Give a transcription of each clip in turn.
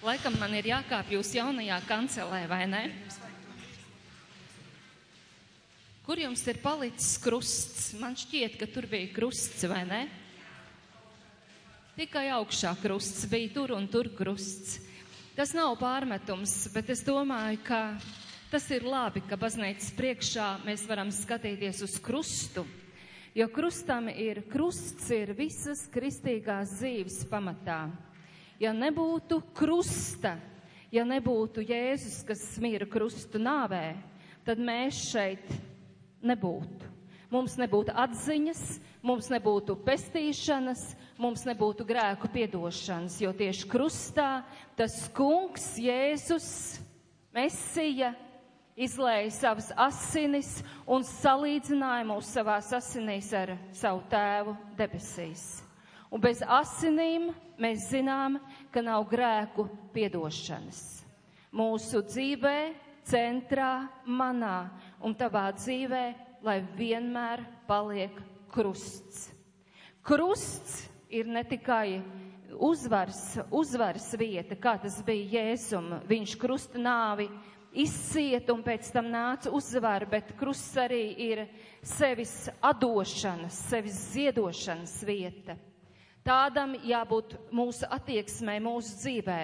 Laikam man ir jākāp jūs jaunajā kancelē, vai ne? Kur jums ir palicis krusts? Man šķiet, ka tur bija krusts, vai ne? Tikai augšā krusts bija tur un tur krusts. Tas nav pārmetums, bet es domāju, ka tas ir labi, ka baznīcas priekšā mēs varam skatīties uz krustu. Jo krustam ir, krusts ir visas kristīgās dzīves pamatā. Ja nebūtu krusta, ja nebūtu Jēzus, kas smīra krustu nāvē, tad mēs šeit nebūtu. Mums nebūtu atziņas, mums nebūtu pestīšanas, mums nebūtu grēku piedošanas, jo tieši krustā tas kungs Jēzus, Mesija, izlēja savas asinis un salīdzināja mūs savās asinīs ar savu tēvu debesīs. Un bez asinīm mēs zinām, ka nav grēku piedošanas. Mūsu dzīvē, centrā, manā un tavā dzīvē, lai vienmēr paliek krusts. Krusts ir ne tikai uzvars, uzvars vieta, kā tas bija Jēzum. Viņš krusta nāvi izciet un pēc tam nāca uzvar, bet krusts arī ir sevis atdošanas, sevis ziedošanas vieta. Tādam jābūt mūsu attieksmē, mūsu dzīvē.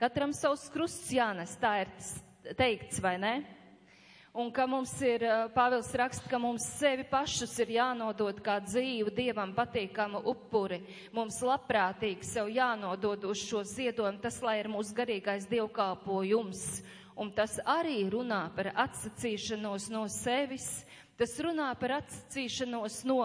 Katram savs krusts jānes, tā ir teikts, vai ne? Un ka mums ir, Pāvils raksta, ka mums sevi pašus ir jānodod kā dzīvu, Dievam patīkamu upuri. Mums labprātīgi sev jānodod uz šo ziedojumu, tas, lai ir mūsu garīgais dievkalpojums. Un tas arī runā par atsacīšanos no sevis, tas runā par atsacīšanos no.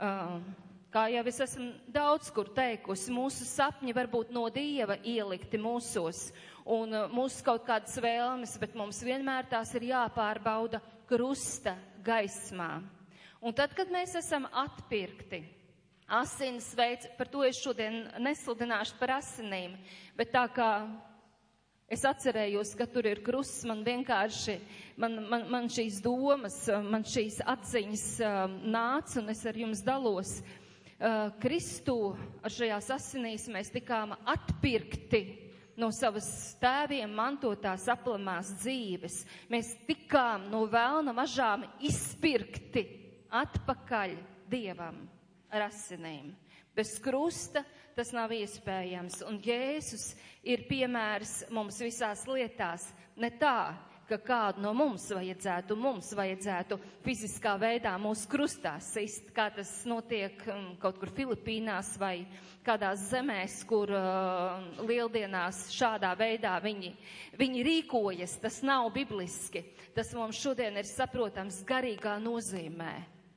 Uh, Kā jau es esmu daudz kur teikusi, mūsu sapņi var būt no Dieva ielikti mūsos un uh, mūsu kaut kādas vēlmes, bet mums vienmēr tās ir jāpārbauda krusta gaismā. Un tad, kad mēs esam atpirkti, asins veids, par to es šodien nesludināšu par asinīm, bet tā kā es atcerējos, ka tur ir krusts, man vienkārši, man, man, man šīs domas, man šīs atziņas um, nāca un es ar jums dalos. Uh, Kristū ar šajās asinīs mēs tikām atpirkti no savas tēviem mantotās aplamās dzīves. Mēs tikām no vēlna mažām izpirkti atpakaļ Dievam ar asinīm. Bez krusta tas nav iespējams, un Jēzus ir piemērs mums visās lietās. Ne tā, ka kādu no mums vajadzētu, mums vajadzētu fiziskā veidā mūsu krustā sist, kā tas notiek um, kaut kur Filipīnās vai kādās zemēs, kur uh, lieldienās šādā veidā viņi, viņi rīkojas. Tas nav bibliski. Tas mums šodien ir saprotams garīgā nozīmē.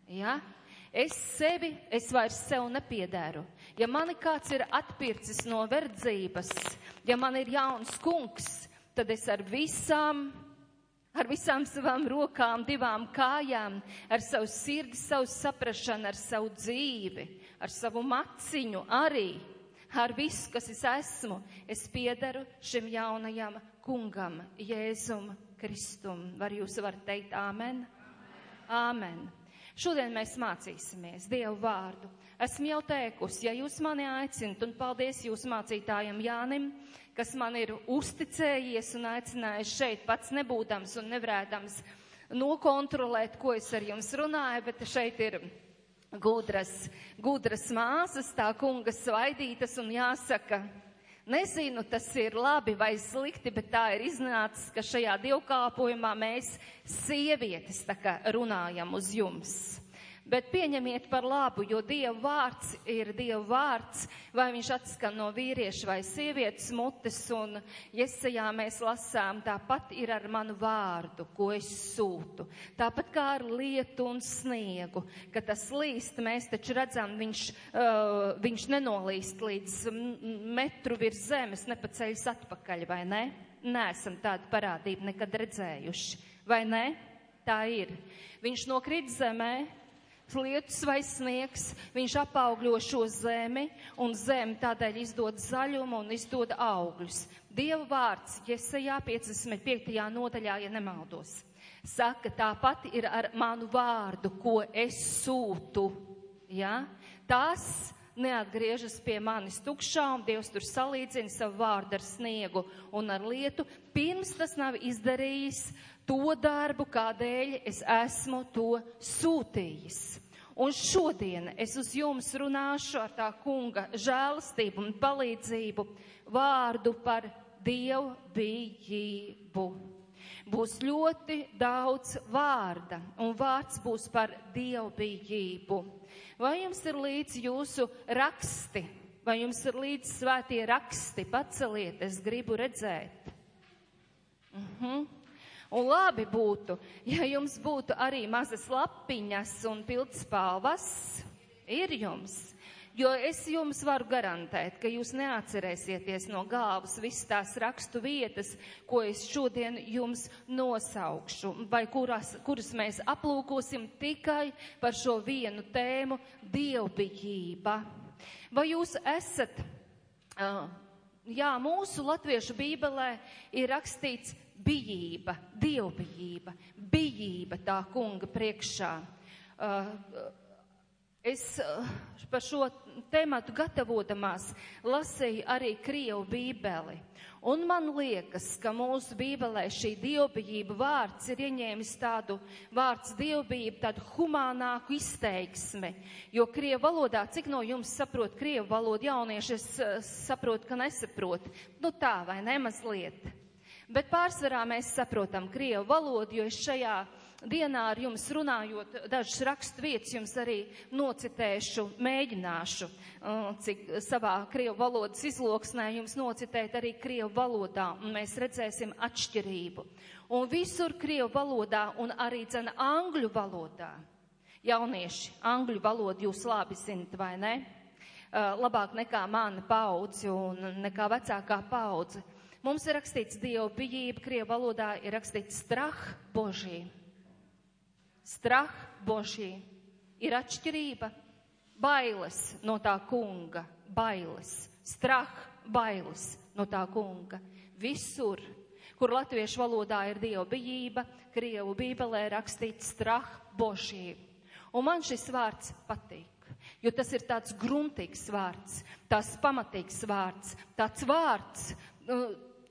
Ja? Es sevi, es vairs sev nepiedēru. Ja mani kāds ir atpircis no verdzības, ja man ir jauns kungs, tad es ar visām ar visām savām rokām, divām kājām, ar savu sirdi, savu saprašanu, ar savu dzīvi, ar savu maciņu arī, ar visu, kas es esmu. Es piedaru šim jaunajam kungam, Jēzum Kristum. Var jūs varat teikt āmen? Āmen. Šodien mēs mācīsimies Dievu vārdu. Esmu jau teikusi, ja jūs mani aicinat, un paldies jūsu mācītājam Jānim, kas man ir uzticējies un aicinājis šeit pats nebūdams un nevarēdams nokontrolēt, ko es ar jums runāju, bet šeit ir gudras, gudras māsas, tā kunga svaidītas un jāsaka, nezinu, tas ir labi vai slikti, bet tā ir iznācis, ka šajā dievkāpojumā mēs sievietes tā kā runājam uz jums bet pieņemiet par labu, jo Dieva vārds ir Dieva vārds, vai viņš atskan no vīrieša vai sievietes mutes, un iesajā mēs lasām, tāpat ir ar manu vārdu, ko es sūtu. Tāpat kā ar lietu un sniegu, ka tas līst, mēs taču redzam, viņš, uh, viņš nenolīst līdz metru virs zemes, nepaceļas atpakaļ, vai ne? Nesam tādu parādību nekad redzējuši, vai ne? Tā ir. Viņš nokrīt zemē, lietus vai sniegs, viņš apaugļo šo zemi, un zeme tādēļ izdod zaļumu un izdod augļus. Dieva vārds, Iesajā 55. nodaļā, ja nemaldos, saka, tāpat ir ar manu vārdu, ko es sūtu. Ja? Tas neatgriežas pie manis tukšā, un Dievs tur salīdzina savu vārdu ar sniegu un ar lietu, pirms tas nav izdarījis to darbu, kādēļ es esmu to sūtījis. Un šodien es uz jums runāšu ar tā kunga žēlastību un palīdzību vārdu par dievbijību. Būs ļoti daudz vārda, un vārds būs par dievbijību. Vai jums ir līdz jūsu raksti, vai jums ir līdz svētie raksti? Paceliet, es gribu redzēt. Uh mhm. -huh. Un labi būtu, ja jums būtu arī mazas lapiņas un pildspalvas. Ir jums. Jo es jums varu garantēt, ka jūs neatcerēsieties no galvas visas tās rakstu vietas, ko es šodien jums nosaukšu, vai kuras, kuras mēs aplūkosim tikai par šo vienu tēmu - dievbijība. Vai jūs esat, jā, mūsu latviešu bībelē ir rakstīts bijība, dievbijība, bijība tā kunga priekšā. Uh, Es par šo tēmatu gatavodamās lasīju arī Krievu bībeli. Un man liekas, ka mūsu bībelē šī dievbijība vārds ir ieņēmis tādu vārds dievbijība, tādu humānāku izteiksmi. Jo Krievu valodā, cik no jums saprot Krievu valodu jaunieši, es saprotu, ka nesaprot. Nu tā vai ne mazliet. Bet pārsvarā mēs saprotam Krievu valodu, jo es šajā dienā ar jums runājot dažas rakstu vietas jums arī nocitēšu, mēģināšu, uh, cik savā krievu valodas izloksnē jums nocitēt arī krievu valodā, un mēs redzēsim atšķirību. Un visur krievu valodā un arī dzena angļu valodā. Jaunieši, angļu valodu jūs labi zinat, vai ne? Uh, labāk nekā mana paudze un nekā vecākā paudze. Mums ir rakstīts Dieva bijība, Krievu valodā ir rakstīts strah Božī. Strah Božī ir atšķirība, bailes no tā kunga, bailes, strah, bailes no tā kunga. Visur, kur latviešu valodā ir dieva bijība, krievu bībelē rakstīts strah Božī. Un man šis vārds patīk, jo tas ir tāds gruntīgs vārds, tāds pamatīgs vārds, tāds vārds, nu,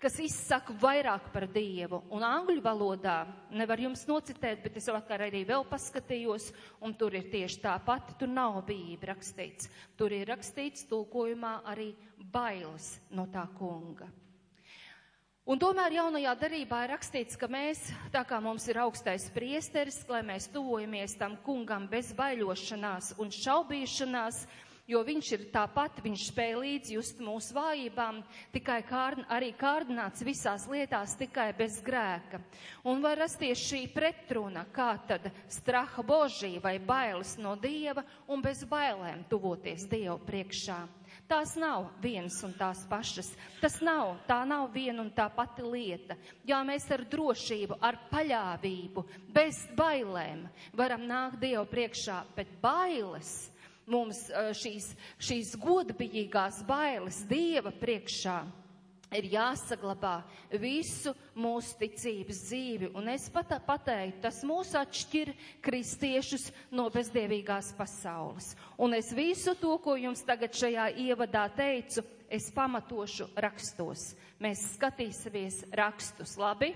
kas izsaka vairāk par Dievu. Un angļu valodā nevar jums nocitēt, bet es vakar arī vēl paskatījos, un tur ir tieši tā pati, tur nav bība rakstīts. Tur ir rakstīts tulkojumā arī bailes no tā kunga. Un tomēr jaunajā darībā ir rakstīts, ka mēs, tā kā mums ir augstais priesteris, lai mēs tuvojamies tam kungam bez baiļošanās un šaubīšanās, jo viņš ir tāpat, viņš spēja līdzjust mūsu vājībām, tikai kār, arī kārdināts visās lietās, tikai bez grēka. Un var rasties šī pretruna, kā tad straha božī vai bailes no Dieva un bez bailēm tuvoties Dievu priekšā. Tās nav vienas un tās pašas. Tas nav, tā nav viena un tā pati lieta. Jā, mēs ar drošību, ar paļāvību, bez bailēm varam nākt Dievu priekšā, bet bailes mums šīs, šīs godbijīgās bailes Dieva priekšā ir jāsaglabā visu mūsu ticības dzīvi. Un es pat pateiktu, tas mūs atšķir kristiešus no bezdievīgās pasaules. Un es visu to, ko jums tagad šajā ievadā teicu, es pamatošu rakstos. Mēs skatīsimies rakstus, labi?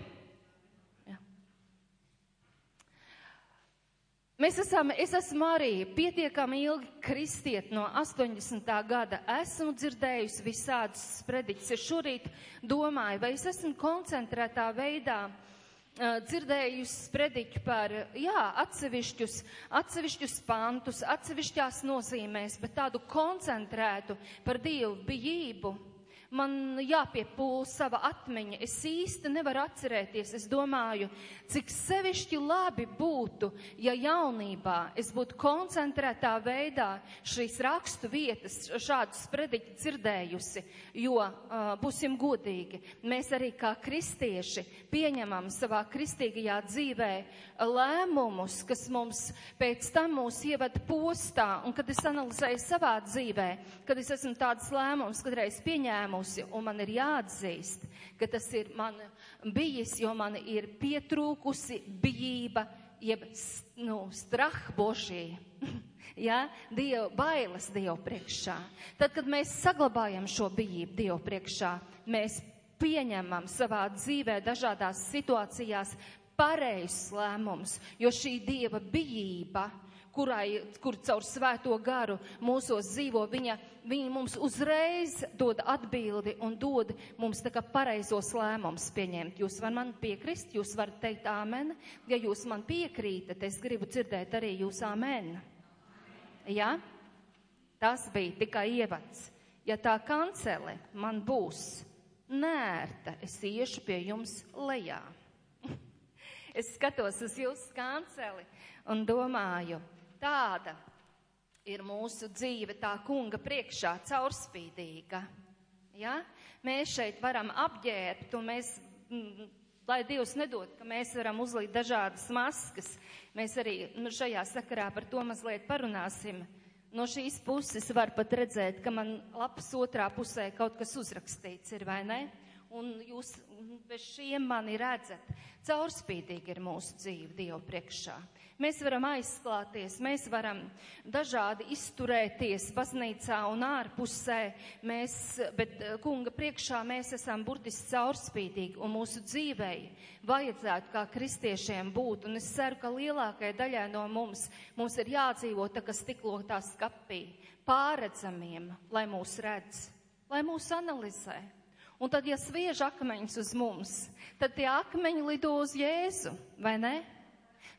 Mēs esam, es esmu arī pietiekami ilgi kristiet no 80. gada. Esmu dzirdējusi visādus sprediķus. Es šorīt domāju, vai es esmu koncentrētā veidā uh, dzirdējusi sprediķu par, jā, atsevišķus, atsevišķus pantus, atsevišķās nozīmēs, bet tādu koncentrētu par Dievu bijību man jāpiepūl sava atmiņa. Es īsti nevaru atcerēties. Es domāju, cik sevišķi labi būtu, ja jaunībā es būtu koncentrētā veidā šīs rakstu vietas, šādus sprediķi dzirdējusi, jo, uh, būsim godīgi, mēs arī kā kristieši pieņemam savā kristīgajā dzīvē lēmumus, kas mums pēc tam mūs ievada postā, un kad es analizēju savā dzīvē, kad es esmu tādas lēmumus, kad reiz pieņēmu, saņēmusi, un man ir jāatzīst, ka tas ir man bijis, jo man ir pietrūkusi bijība, jeb nu, strah božī. ja, dievu, bailes Dievu priekšā. Tad, kad mēs saglabājam šo bijību Dievu priekšā, mēs pieņemam savā dzīvē dažādās situācijās pareizs lēmums, jo šī Dieva bijība, kurai, kur caur svēto garu mūsos dzīvo, viņa, viņa mums uzreiz dod atbildi un dod mums tā kā pareizos lēmums pieņemt. Jūs varat man piekrist, jūs varat teikt āmen. Ja jūs man piekrītat, es gribu dzirdēt arī jūs āmen. Ja? Tas bija tikai ievads. Ja tā kancele man būs nērta, es iešu pie jums lejā. es skatos uz jūsu kanceli un domāju, tāda ir mūsu dzīve tā kunga priekšā caurspīdīga. Ja? Mēs šeit varam apģērbt un mēs, mm, lai Dievs nedod, ka mēs varam uzlīt dažādas maskas, Mēs arī nu, šajā sakarā par to mazliet parunāsim. No šīs puses var pat redzēt, ka man lapas otrā pusē kaut kas uzrakstīts ir, vai ne? Un jūs bez šiem mani redzat. Caurspīdīgi ir mūsu dzīve Dievu priekšā. Mēs varam aizklāties, mēs varam dažādi izturēties baznīcā un ārpusē, mēs, bet eh, kunga priekšā mēs esam burtiski caurspīdīgi un mūsu dzīvei vajadzētu kā kristiešiem būt. Un es ceru, ka lielākajai daļai no mums, mums ir jādzīvo tā kā stiklotā skapī, pāredzamiem, lai mūs redz, lai mūs analizē. Un tad, ja sviež akmeņus uz mums, tad tie akmeņi lido uz Jēzu, vai ne?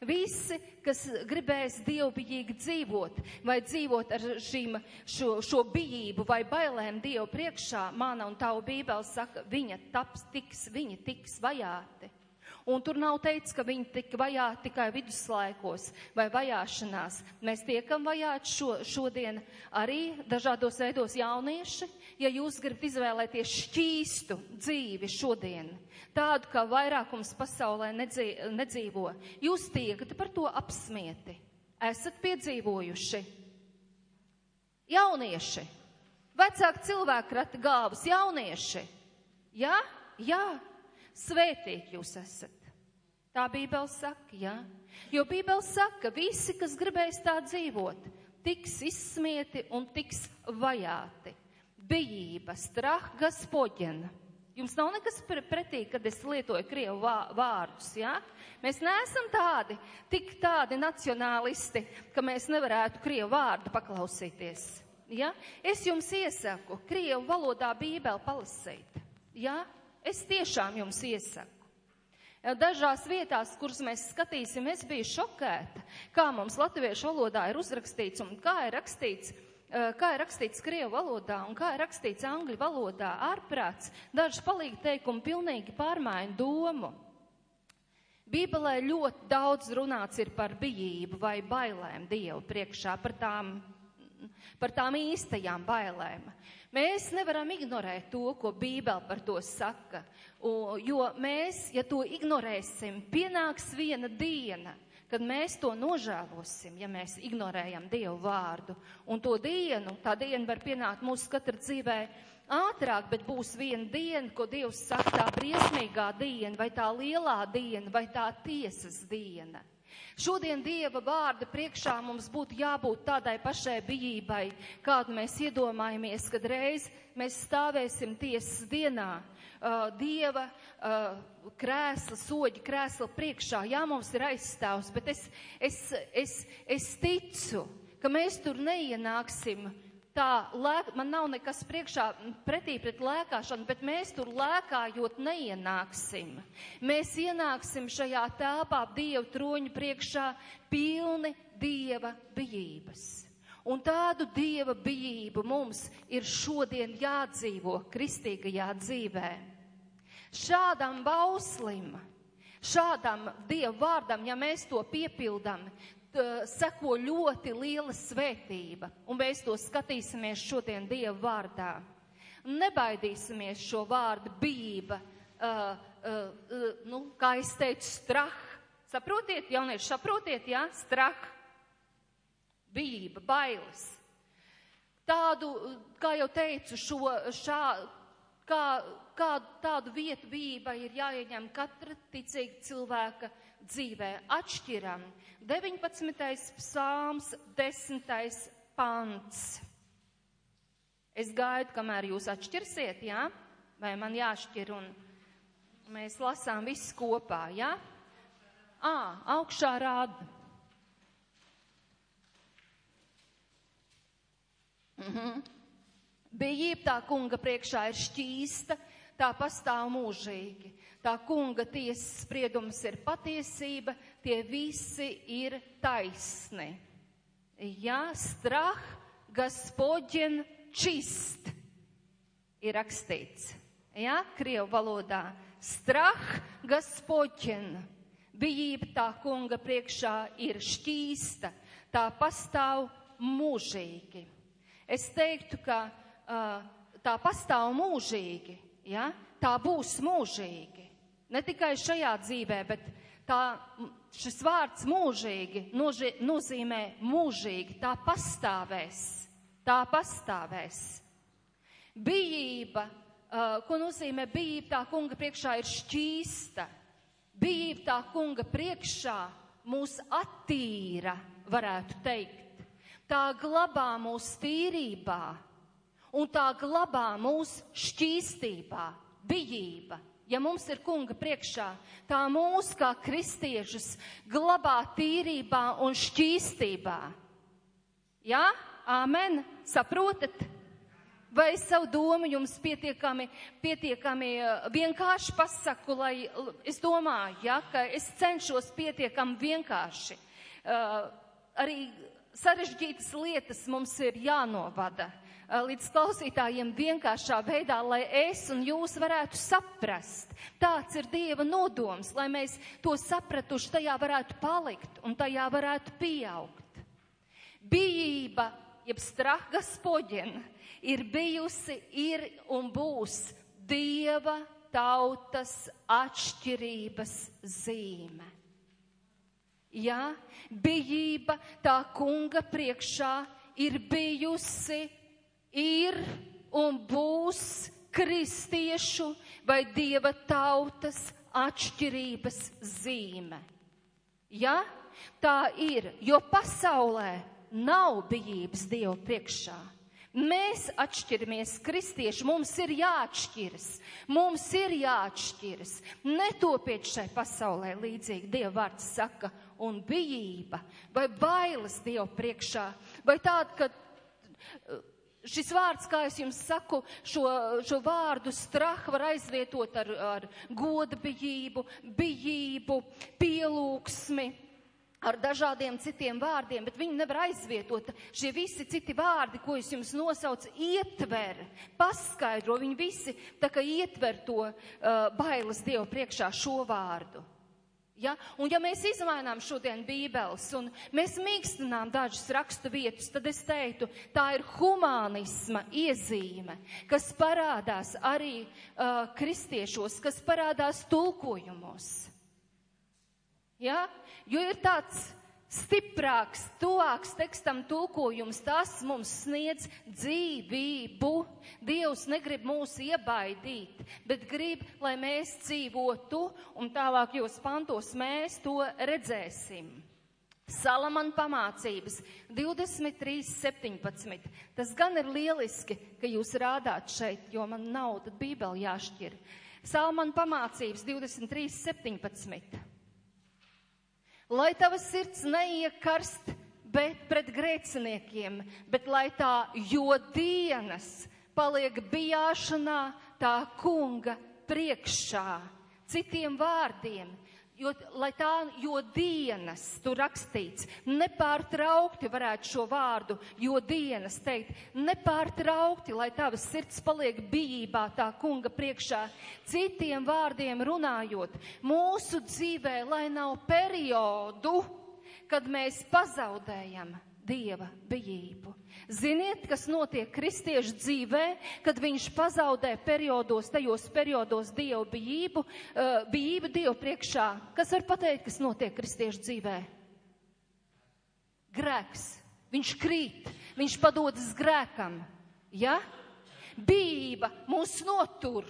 Visi, kas gribēs dievbijīgi dzīvot vai dzīvot ar šīm, šo, šo bijību vai bailēm Dievu priekšā, mana un tavu bībeli saka, viņa taps, tiks, viņi tiks vajāti. Un tur nav teikts, ka viņi tika vajāti tikai viduslaikos vai vajāšanās. Mēs tiekam vajāti šo, šodien arī dažādos veidos jaunieši. Ja jūs gribat izvēlēties šķīstu dzīvi šodien, tādu, kā vairākums pasaulē nedzīvo, jūs tiekat par to apsmieti. Esat piedzīvojuši jaunieši, vecāki cilvēki rata galvas, jaunieši. Jā, jā, svētīgi jūs esat. Tā Bībele saka, jā. Jo Bībele saka, ka visi, kas gribēs tā dzīvot, tiks izsmieti un tiks vajāti. Bijība, strah, gaspoģena. Jums nav nekas pretī, kad es lietoju krievu vārdus, jā? Mēs neesam tādi, tik tādi nacionālisti, ka mēs nevarētu krievu vārdu paklausīties. Ja? Es jums iesaku krievu valodā bībeli palasīt. Ja? Es tiešām jums iesaku. Dažās vietās, kuras mēs skatīsim, es biju šokēta, kā mums latviešu valodā ir uzrakstīts un kā ir rakstīts, eh, kā ir rakstīts krievu valodā un kā ir rakstīts angļu valodā ārprāts. Daži palīgi teikumi pilnīgi pārmaiņu domu. Bībelē ļoti daudz runāts ir par bijību vai bailēm Dievu priekšā, par tām, par tām īstajām bailēm. Mēs nevaram ignorēt to, ko Bībele par to saka. Jo mēs, ja to ignorēsim, pienāks viena diena, kad mēs to nožēlosim, ja mēs ignorējam Dievu vārdu. Un to dienu, tā diena var pienākt mūsu katra dzīvē ātrāk, bet būs viena diena, ko Dievs saka, tā briesmīgā diena, vai tā lielā diena, vai tā tiesas diena. Šodien Dieva vārda priekšā mums būtu jābūt tādai pašai bijībai, kādu mēs iedomājamies, kad reiz mēs stāvēsim tiesas dienā uh, Dieva uh, krēsla, soģi krēsla priekšā. Jā, mums ir aizstāvs, bet es, es, es, es ticu, ka mēs tur neienāksim. Tā, lēk, man nav nekas priekšā pretī pret lēkāšanu, bet mēs tur lēkājot neienāksim. Mēs ienāksim šajā telpā Dievu troņu priekšā pilni Dieva bijības. Un tādu dieva bijību mums ir šodien jādzīvo kristīgajā dzīvē. Šādam bauslim, šādam dievu vārdam, ja mēs to piepildam, seko ļoti liela svētība, un mēs to skatīsimies šodien Dieva vārdā. Nebaidīsimies šo vārdu bijība, uh, uh, uh, nu, kā es teicu, strah. Saprotiet, jaunieši, saprotiet, jā, strah bijība, bailes. Tādu, kā jau teicu, šo, šā, kā, kādu tādu vietu bijība ir jāieņem katra ticīga cilvēka dzīvē. Atšķiram 19. psalms, 10. pants. Es gaidu, kamēr jūs atšķirsiet, jā? Vai man jāšķir un mēs lasām visu kopā, jā? Ā, augšā rāda. Mhm. Bijība tā kunga priekšā ir šķīsta, tā pastāv mūžīgi. Tā kunga tiesas spriedums ir patiesība, tie visi ir taisni. Ja strah, Gospodin čist ir rakstīts. Ja, Krievu valodā. Strah, Gospodin. Bijība tā kunga priekšā ir šķīsta, tā pastāv mūžīgi. Es teiktu, ka uh, tā pastāv mūžīgi, ja? tā būs mūžīgi. Ne tikai šajā dzīvē, bet tā, šis vārds mūžīgi noži, nozīmē mūžīgi, tā pastāvēs, tā pastāvēs. Bijība, uh, ko nozīmē bijība, tā kunga priekšā ir šķīsta. Bijība tā kunga priekšā mūs attīra, varētu teikt tā glabā mūs tīrībā un tā glabā mūs šķīstībā, bijība. Ja mums ir kunga priekšā, tā mūs kā kristiešus glabā tīrībā un šķīstībā. Jā, āmen, saprotat? Vai es savu domu jums pietiekami, pietiekami eh, vienkārši pasaku, lai es domāju, ja, ka es cenšos pietiekami vienkārši. Uh, arī sarežģītas lietas mums ir jānovada eh, līdz klausītājiem vienkāršā veidā, lai es un jūs varētu saprast. Tāds ir Dieva nodoms, lai mēs to sapratuši, tajā varētu palikt un tajā varētu pieaugt. Bijība, jeb strah gaspoģina, ir bijusi, ir un būs Dieva tautas atšķirības zīme. Ja? Bijība tā kunga priekšā ir bijusi, ir un būs kristiešu vai dieva tautas atšķirības zīme. Ja? Tā ir, jo pasaulē nav bijības Dievu priekšā. Mēs atšķiramies, kristieši, mums ir jāatšķiras, mums ir jāatšķiras. Netopiet šai pasaulē līdzīgi, Dieva vārds saka, un bijība, vai bailes Dievu priekšā, vai tāda, ka šis vārds, kā es jums saku, šo, šo vārdu strah var aizvietot ar, ar goda bijību, bijību, pielūgsmi ar dažādiem citiem vārdiem, bet viņi nevar aizvietot. Šie visi citi vārdi, ko es jums nosaucu, ietver, paskaidro, viņi visi tā kā ietver to uh, bailes Dievu priekšā šo vārdu. Ja? Un ja mēs izmainām šodien bībeles un mēs mīkstinām dažas rakstu vietas, tad es teiktu, tā ir humānisma iezīme, kas parādās arī uh, kristiešos, kas parādās tulkojumos. Ja? Jo ir tāds stiprāks, tuvāks tekstam tulkojums, tas mums sniedz dzīvību. Dievs negrib mūs iebaidīt, bet grib, lai mēs dzīvotu, un tālāk jūs pantos mēs to redzēsim. Salamana pamācības 23, 17. Tas gan ir lieliski, ka jūs rādāt šeit, jo man nav tad bībeli jāšķir. Salamana pamācības 23, 17 lai tava sirds neiekarst bet pret grēciniekiem, bet lai tā jo dienas paliek bijāšanā tā kunga priekšā. Citiem vārdiem, Jo, lai tā, jo dienas, tur rakstīts, nepārtraukti varētu šo vārdu, jo dienas teikt, nepārtraukti, lai tavas sirds paliek bijībā tā kunga priekšā. Citiem vārdiem runājot, mūsu dzīvē, lai nav periodu, kad mēs pazaudējam dieva bijību. Ziniet, kas notiek kristiešu dzīvē, kad viņš pazaudē periodos, tajos periodos dievu bijību, uh, bijību dievu priekšā. Kas var pateikt, kas notiek kristiešu dzīvē? Grēks. Viņš krīt, viņš padodas grēkam. Ja? Bība mūs notur.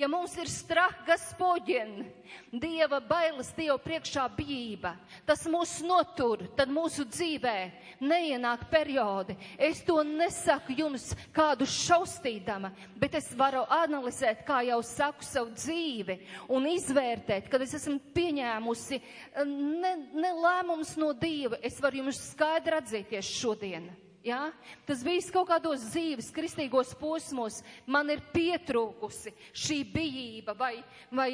Ja mums ir strah Gospodin, Dieva bailes, Dieva priekšā bijība, tas mūs notur, tad mūsu dzīvē neienāk periodi. Es to nesaku jums kādu šaustīdama, bet es varu analizēt, kā jau saku, savu dzīvi un izvērtēt, kad es esmu pieņēmusi ne, ne lēmums no Dieva. Es varu jums skaidri atzīties šodien. Ja? Tas viss kaut kādos dzīves, kristīgos posmos man ir pietrūkusi šī bijība vai, vai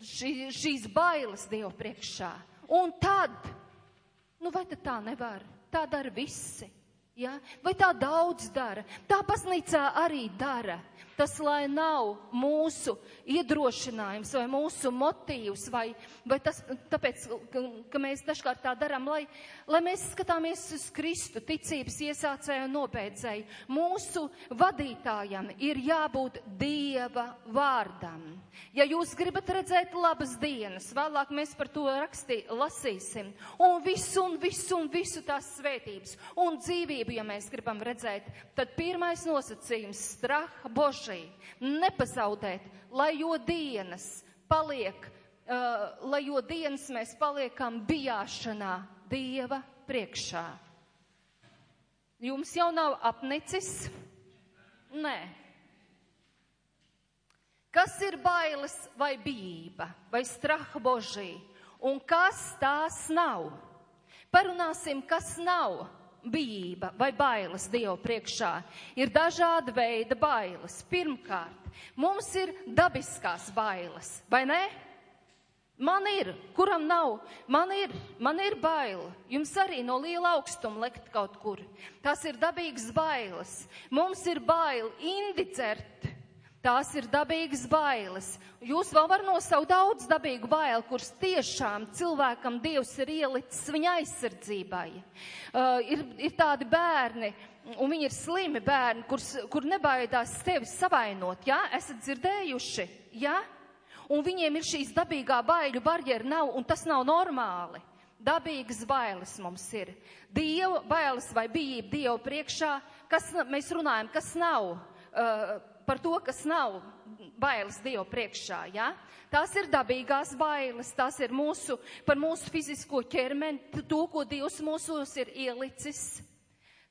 šī, šīs bailes Dievu priekšā. Un tad, nu vai tad tā nevar? Tā dara visi. Ja? Vai tā daudz dara? Tā baznīcā arī dara. Tas, lai nav mūsu iedrošinājums vai mūsu motīvs, vai, vai tas, tāpēc, ka, ka mēs dažkārt tā darām, lai, lai mēs skatāmies uz Kristu, ticības iesācēju un nobeidzēju. Mūsu vadītājam ir jābūt Dieva vārdam. Ja jūs gribat redzēt labas dienas, vēlāk mēs par to rakstī, lasīsim, un visu, un visu, un visu tās svētības, un dzīvību, ja mēs gribam redzēt, tad pirmais nosacījums - straha božī, nepazaudēt, lai jo dienas paliek, uh, lai jo dienas mēs paliekam bijāšanā Dieva priekšā. Jums jau nav apnicis? Nē. Kas ir bailes vai bijība vai straha božī? Un kas tās nav? Parunāsim, kas nav bijība vai bailes Dievu priekšā. Ir dažādi veidi bailes. Pirmkārt, mums ir dabiskās bailes, vai ne? Man ir, kuram nav, man ir, man ir baila. Jums arī no liela augstuma lekt kaut kur. Tas ir dabīgs bailes. Mums ir baila indicert Tās ir dabīgas bailes. Jūs vēl varat nosaukt daudz dabīgu bailu, kuras tiešām cilvēkam Dievs ir ielicis viņa aizsardzībai. Uh, ir, ir tādi bērni, un viņi ir slimi bērni, kur, kur nebaidās tevi savainot. Jā, ja? esat dzirdējuši? Jā? Ja? Un viņiem ir šīs dabīgā baiļu barjera nav, un tas nav normāli. Dabīgas bailes mums ir. Dieva bailes vai bijība Dievu priekšā, kas mēs runājam, kas nav. Uh, par to, kas nav bailes Dievu priekšā. Ja? Tās ir dabīgās bailes, tās ir mūsu, par mūsu fizisko ķermeni, to, ko Dievs mūsos ir ielicis.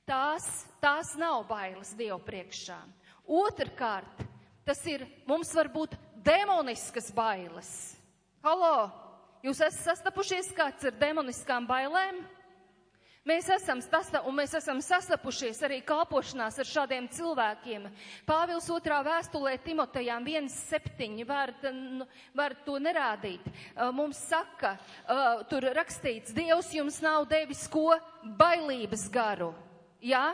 Tās, tās nav bailes Dievu priekšā. Otrkārt, tas ir, mums var būt demoniskas bailes. Halo, jūs esat sastapušies kāds ar demoniskām bailēm? Mēs esam, stasta, un mēs esam sasapušies arī kalpošanās ar šādiem cilvēkiem. Pāvils otrā vēstulē Timotejām 1.7. Var, var to nerādīt. Mums saka, tur rakstīts, Dievs jums nav devis ko bailības garu. Jā?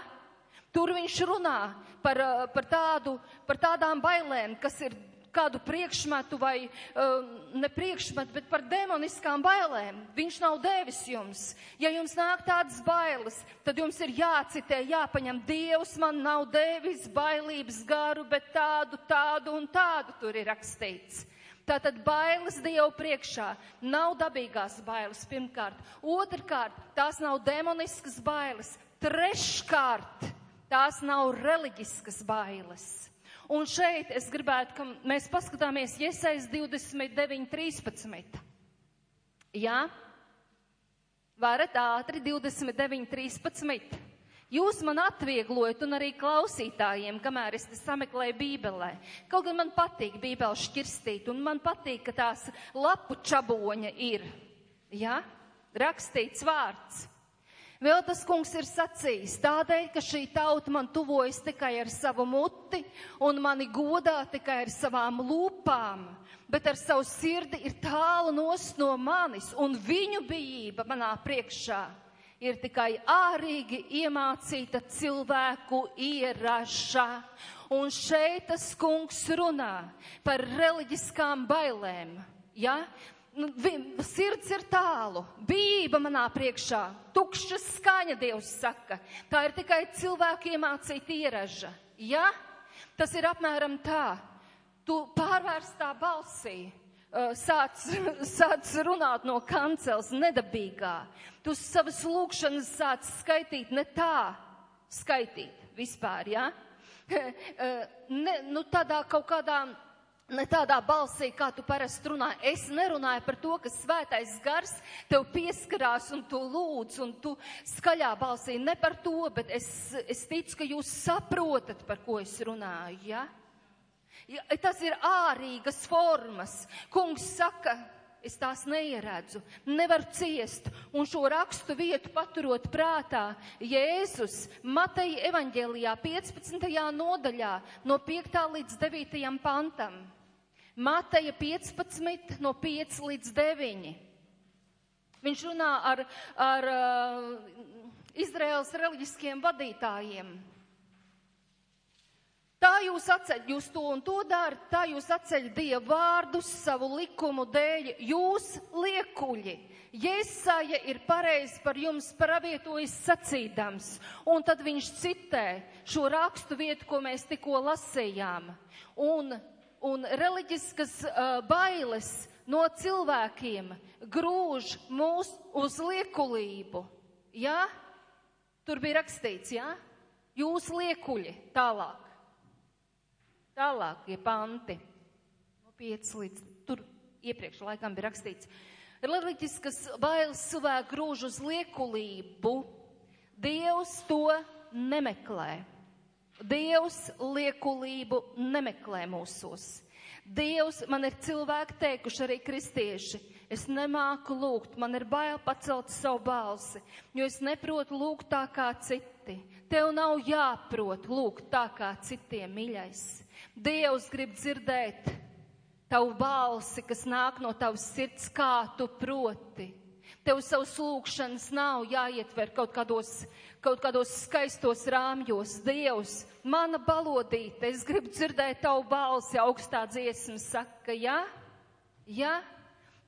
Tur viņš runā par, par, tādu, par tādām bailēm, kas ir kādu priekšmetu vai uh, ne priekšmetu, bet par demoniskām bailēm. Viņš nav devis jums. Ja jums nāk tādas bailes, tad jums ir jācitē, jāpaņem. Dievs man nav devis bailības garu, bet tādu, tādu un tādu tur ir rakstīts. Tātad bailes Dievu priekšā nav dabīgās bailes pirmkārt. Otrkārt, tās nav demoniskas bailes. Treškārt, tās nav reliģiskas bailes. Un šeit es gribētu, ka mēs paskatāmies Iesais 29, 13. Jā? Varat ātri 29, 13. Jūs man atvieglojat un arī klausītājiem, kamēr es sameklēju Bībelē. Kaut gan man patīk Bībeli šķirstīt un man patīk, ka tās lapu čaboņa ir. Jā? Rakstīts vārds. Vēl tas kungs ir sacījis tādēļ, ka šī tauta man tuvojas tikai ar savu muti un mani godā tikai ar savām lūpām, bet ar savu sirdi ir tālu nost no manis un viņu bijība manā priekšā ir tikai ārīgi iemācīta cilvēku ieraša. Un šeit tas kungs runā par reliģiskām bailēm. Ja? Nu, sirds ir tālu, bība manā priekšā, tukša skaņa, Dievs saka. Tā ir tikai cilvēku iemācīta ieraža. Ja? Tas ir apmēram tā. Tu pārvērstā balsī uh, sāc, sāc runāt no kancels nedabīgā. Tu savas lūkšanas sāc skaitīt ne tā, skaitīt vispār, ja? ne, nu, tādā kaut kādā Ne tādā balsī, kā tu parasti runā. Es nerunāju par to, ka svētais gars tev pieskarās un tu lūdz un tu skaļā balsī. Ne par to, bet es, es ticu, ka jūs saprotat, par ko es runāju. Ja? Ja, tas ir ārīgas formas. Kungs saka, es tās neieredzu, nevaru ciest. Un šo rakstu vietu paturot prātā, Jēzus Mateja evaņģēlijā 15. nodaļā no 5. līdz 9. pantam. Mateja 15 no 5 līdz 9. Viņš runā ar, ar uh, Izraels reliģiskiem vadītājiem. Tā jūs atceļ, jūs to un to darat, tā jūs atceļ Dievu vārdus savu likumu dēļ, jūs liekuļi. Jēsaja ir pareizi par jums pravietojis sacīdams, un tad viņš citē šo rakstu vietu, ko mēs tikko lasījām. Un, un reliģiskas uh, bailes no cilvēkiem grūž mūs uz liekulību. Jā? Tur bija rakstīts, jā? Jūs liekuļi tālāk. Tālākie panti. No 5 līdz tur iepriekš laikam bija rakstīts. Reliģiskas bailes cilvēku grūž uz liekulību. Dievs to nemeklē. Dievs liekulību nemeklē mūsos. Dievs man ir cilvēki teikuši arī kristieši. Es nemāku lūgt, man ir bail pacelt savu balsi, jo es neprotu lūgt tā kā citi. Tev nav jāprot lūgt tā kā citiem mīļais. Dievs grib dzirdēt tavu balsi, kas nāk no tavas sirds, kā tu proti. Tev savus lūgšanas nav jāietver kaut kādos, kaut kādos skaistos rāmjos. Dievs, mana balodīte, es gribu dzirdēt tavu balsi, augstā dziesma saka, jā, jā.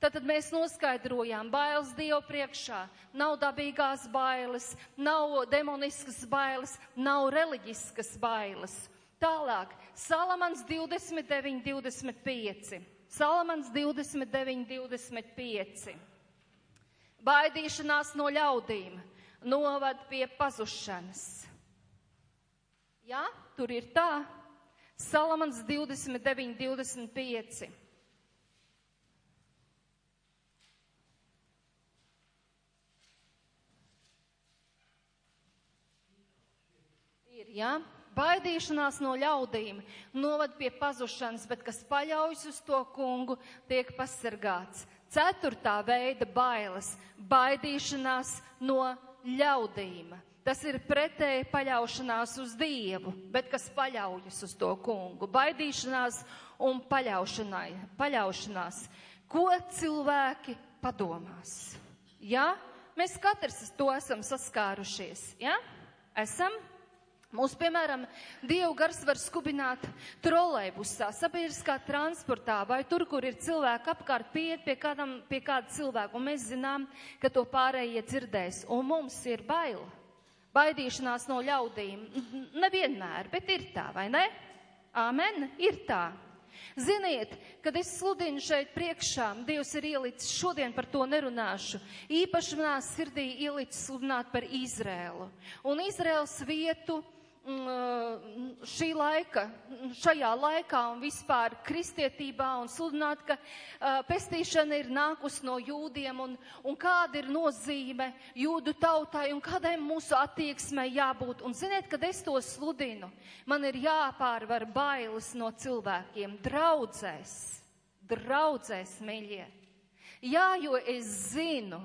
Tātad mēs noskaidrojām, bailes Dievu priekšā nav dabīgās bailes, nav demoniskas bailes, nav reliģiskas bailes. Tālāk, Salamans 29, 25. Salamans 29, 25. Baidīšanās no ļaudīm novad pie pazušanas. Jā, tur ir tā. Salamans 29, 25. Ir, jā. Baidīšanās no ļaudīm novad pie pazušanas, bet kas paļaujas uz to kungu, tiek pasargāts. Ceturtā veida bailes - baidīšanās no ļaudīm. Tas ir pretēji paļaušanās uz Dievu, bet kas paļaujas uz to kungu. Baidīšanās un paļaušanās. Ko cilvēki padomās? Ja? Mēs katrs to esam saskārušies. Ja? Esam? Mūs, piemēram, Dievu gars var skubināt trolejbusā, sabiedriskā transportā vai tur, kur ir cilvēki apkārt piet pie, kādam, pie kāda cilvēka, un mēs zinām, ka to pārējie dzirdēs, un mums ir baila. Baidīšanās no ļaudīm. Nevienmēr, bet ir tā, vai ne? Āmen, ir tā. Ziniet, kad es sludinu šeit priekšā, Dievs ir ielicis, šodien par to nerunāšu, īpaši manā sirdī ielicis sludināt par Izrēlu. Un Izrēlas vietu šī laika, šajā laikā un vispār kristietībā un sludināt, ka uh, pestīšana ir nākus no jūdiem un, un kāda ir nozīme jūdu tautai un kādai mūsu attieksmei jābūt. Un ziniet, kad es to sludinu, man ir jāpārvar bailes no cilvēkiem, draudzēs, draudzēs, mīļie. Jā, jo es zinu,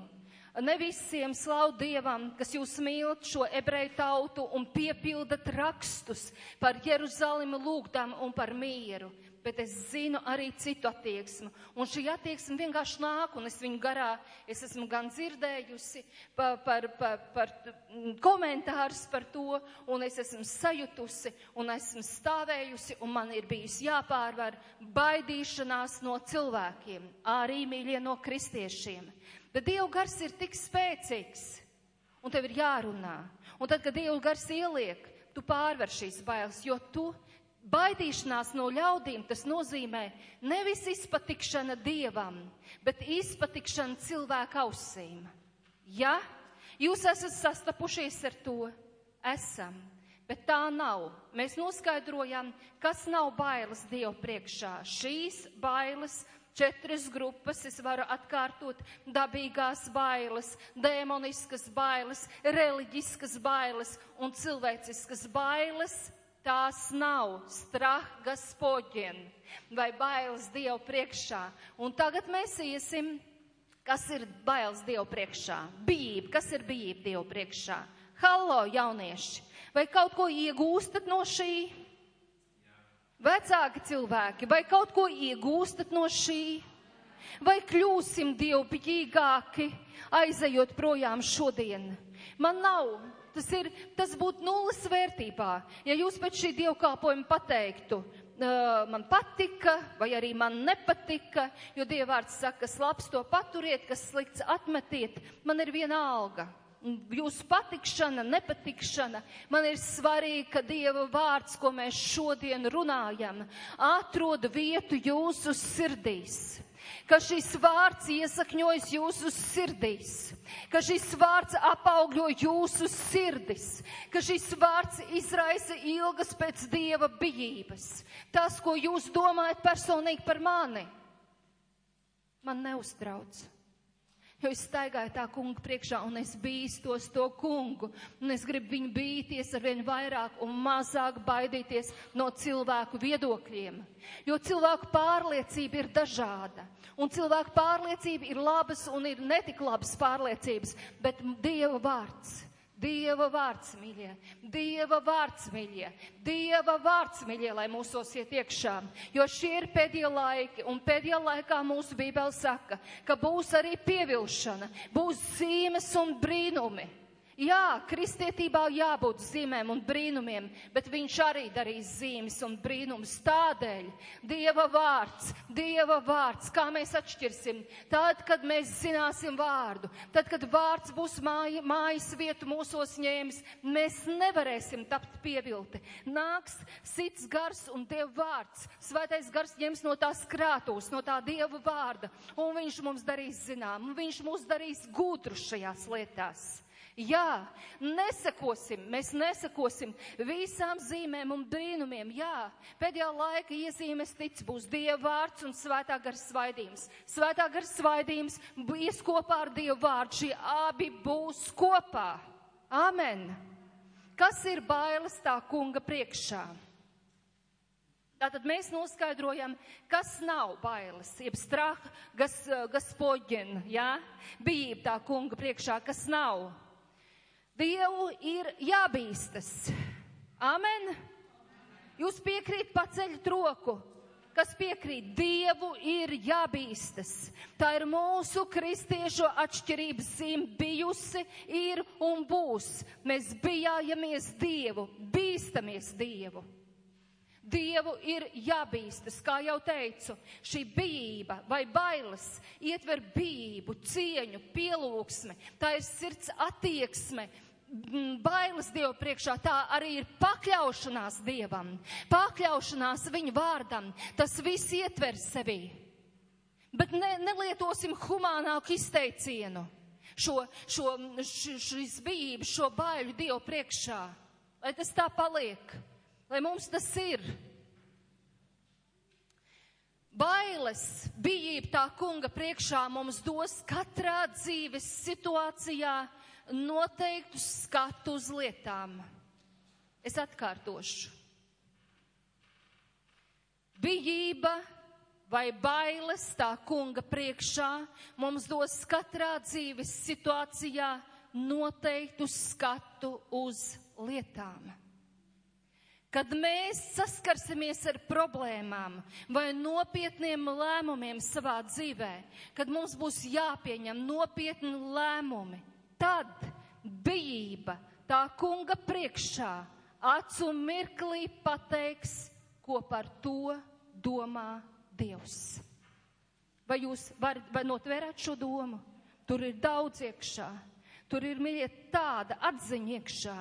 ne visiem slavu Dievam, kas jūs mīlat šo ebreju tautu un piepildat rakstus par Jeruzalemi lūgdam un par mieru. Bet es zinu arī citu attieksmi. Un šī attieksme vienkārši nāk, un es viņu garā, es esmu gan dzirdējusi par, par, par, par komentārus par to, un es esmu sajutusi, un esmu stāvējusi, un man ir bijis jāpārvar baidīšanās no cilvēkiem, arī mīļie no kristiešiem. Bet Dieva gars ir tik spēcīgs, un tev ir jārunā. Un tad, kad Dieva gars ieliek, tu pārver šīs bailes, jo tu baidīšanās no ļaudīm, tas nozīmē nevis izpatikšana Dievam, bet izpatikšana cilvēku ausīm. Ja jūs esat sastapušies ar to, esam. Bet tā nav. Mēs noskaidrojam, kas nav bailes Dievu priekšā. Šīs bailes četras grupas, es varu atkārtot, dabīgās bailes, demoniskas bailes, reliģiskas bailes un cilvēciskas bailes. Tās nav strah gospodien vai bailes Dievu priekšā. Un tagad mēs iesim, kas ir bailes Dievu priekšā. Bība, kas ir bība Dievu priekšā? Hallo, jaunieši! Vai kaut ko iegūstat no šī? Vecāki cilvēki, vai kaut ko iegūstat no šī? Vai kļūsim dievbijīgāki, aizejot projām šodien? Man nav, tas ir, tas būtu nulles vērtībā. Ja jūs pēc šī dievkāpojuma pateiktu, man patika, vai arī man nepatika, jo dievvvārds saka, kas labs to paturiet, kas slikts atmetiet, man ir viena alga jūsu patikšana, nepatikšana. Man ir svarīgi, ka Dieva vārds, ko mēs šodien runājam, atrod vietu jūsu sirdīs. Ka šis vārds iesakņojas jūsu sirdīs, ka šis vārds apaugļo jūsu sirdis, ka šis vārds izraisa ilgas pēc dieva bijības. Tas, ko jūs domājat personīgi par mani, man neuztrauc. Jo es staigāju tā kunga priekšā un es bīstos to kungu. Un es gribu viņu bīties ar vien vairāk un mazāk baidīties no cilvēku viedokļiem. Jo cilvēku pārliecība ir dažāda. Un cilvēku pārliecība ir labas un ir netik labas pārliecības, bet Dieva vārds Dieva vārds, mīļie, Dieva vārds, mīļie, Dieva vārds, mīļie, lai mūsos iet iekšā. Jo šie ir pēdējie laiki, un pēdējā laikā mūsu Bībele saka, ka būs arī pievilšana, būs zīmes un brīnumi. Jā, kristietībā jābūt zīmēm un brīnumiem, bet viņš arī darīs zīmes un brīnumus tādēļ. Dieva vārds, Dieva vārds, kā mēs atšķirsim? Tad, kad mēs zināsim vārdu, tad, kad vārds būs māja, mājas vietu mūsos ņēmis, mēs nevarēsim tapt pievilti. Nāks sits gars un Dieva vārds. Svētais gars ņems no tās krātūs, no tā Dieva vārda, un viņš mums darīs zinām, un viņš mūs darīs gudru šajās lietās. Jā, nesakosim, mēs nesakosim visām zīmēm un brīnumiem. Jā, pēdējā laika iezīmes tic būs Dieva vārds un svētā gara svaidījums. Svētā gara svaidījums ies kopā ar Dieva vārdu. Šie abi būs kopā. Amen. Kas ir bailes tā kunga priekšā? Tātad mēs noskaidrojam, kas nav bailes, jeb straha, gas, gaspoģina, jā, bija tā kunga priekšā, kas nav. Dievu ir jābīstas. Amen. Jūs piekrīt paceļt roku. Kas piekrīt, Dievu ir jābīstas. Tā ir mūsu kristiešu atšķirības zīme bijusi, ir un būs. Mēs bijājamies Dievu, bīstamies Dievu. Dievu ir jābīstas, kā jau teicu, šī bijība vai bailes ietver bijību, cieņu, pielūgsmi, tā ir sirds attieksme, bailes Dievu priekšā, tā arī ir pakļaušanās Dievam, pakļaušanās viņa vārdam. Tas viss ietver sevi. Bet ne, nelietosim humānāku izteicienu, šo, šo, šīs bijības, šo baiļu Dievu priekšā, lai tas tā paliek, lai mums tas ir. Bailes, bijība tā kunga priekšā mums dos katrā dzīves situācijā, noteiktu skatu uz lietām. Es atkārtošu. Bijība vai bailes tā kunga priekšā mums dos katrā dzīves situācijā noteiktu skatu uz lietām. Kad mēs saskarsimies ar problēmām vai nopietniem lēmumiem savā dzīvē, kad mums būs jāpieņem nopietni lēmumi, Tad bijība tā kunga priekšā acu mirklī pateiks, ko par to domā Dievs. Vai jūs varat vai notvērāt šo domu? Tur ir daudz iekšā. Tur ir mīļie tāda atziņa iekšā,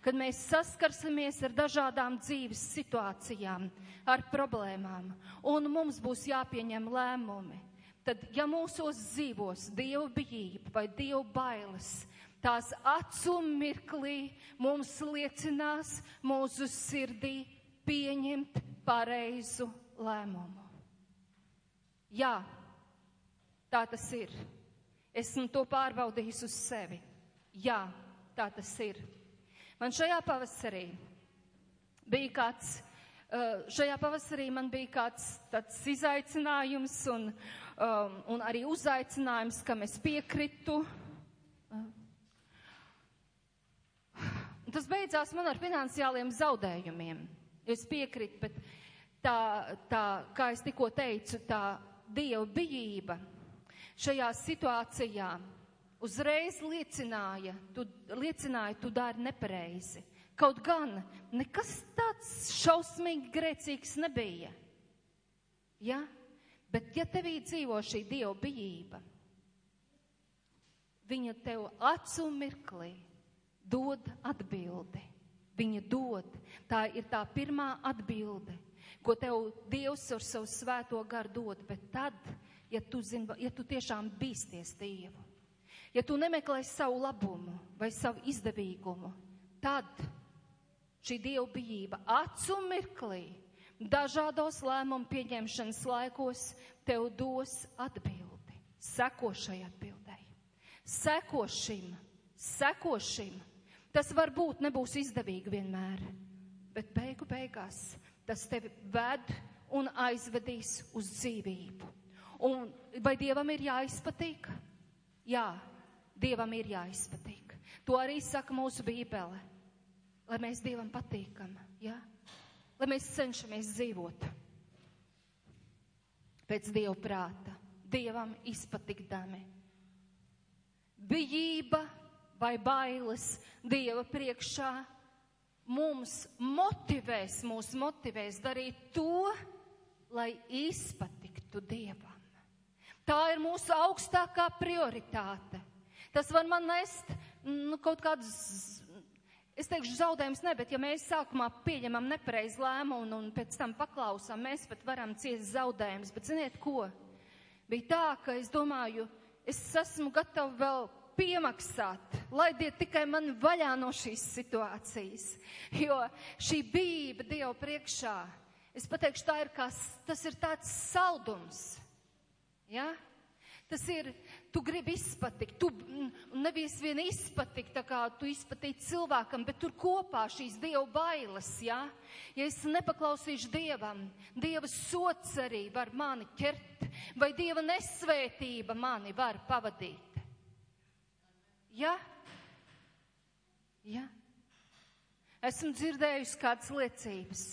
kad mēs saskarsimies ar dažādām dzīves situācijām, ar problēmām, un mums būs jāpieņem lēmumi. Tad, ja mūsos dzīvos dievu bijība vai dievu bailes, Tās acu mirklī mums liecinās mūsu sirdī pieņemt pareizu lēmumu. Jā, tā tas ir. Esmu to pārbaudījis uz sevi. Jā, tā tas ir. Man šajā pavasarī bija kāds, uh, šajā pavasarī man bija kāds tāds izaicinājums un, um, un arī uzaicinājums, kam es piekritu. Tas beidzās man ar finansiāliem zaudējumiem. Es piekritu, bet tā, tā, kā es tikko teicu, tā Dieva bijība šajā situācijā uzreiz liecināja, tu, liecināja, tu dari nepareizi. Kaut gan nekas tāds šausmīgi grēcīgs nebija. Ja? Bet ja tevī dzīvo šī Dieva bijība, viņa tev acu mirklī dod atbildi. Viņa dod. Tā ir tā pirmā atbilde ko tev Dievs ar savu svēto garu dod, bet tad, ja tu, zin, ja tu tiešām bīsties Dievu, ja tu nemeklē savu labumu vai savu izdevīgumu, tad šī Dieva bijība acu mirklī, dažādos lēmumu pieņemšanas laikos tev dos atbildi. Seko šai atbildēji. Seko šim, seko šim. Tas varbūt nebūs izdevīgi vienmēr, bet beigu beigās tas tevi ved un aizvedīs uz dzīvību. Un vai Dievam ir jāizpatīk? Jā, Dievam ir jāizpatīk. To arī saka mūsu Bībele. Lai mēs Dievam patīkam, jā? Lai mēs cenšamies dzīvot pēc Dieva prāta, Dievam izpatikdami. Bijība vai bailes Dieva priekšā mums motivēs, mūs motivēs darīt to, lai izpatiktu Dievam. Tā ir mūsu augstākā prioritāte. Tas var man nest nu, kaut kādus, es teikšu, zaudējums ne, bet ja mēs sākumā pieņemam nepareizu lēmumu un, pēc tam paklausām, mēs pat varam ciest zaudējumus. Bet ziniet ko? Bija tā, ka es domāju, es esmu gatava vēl piemaksāt, laidiet tikai mani vaļā no šīs situācijas. Jo šī bība Dievu priekšā, es pateikšu, tā ir kā, tas ir tāds saldums. Ja? Tas ir, tu gribi izpatikt, tu nevis vien izpatikt, tā kā tu izpatīji cilvēkam, bet tur kopā šīs Dieva bailes, ja? Ja es nepaklausīšu Dievam, Dieva sots arī var mani ķert, vai Dieva nesvētība mani var pavadīt. Ja? Ja? Esmu dzirdējusi kādas liecības.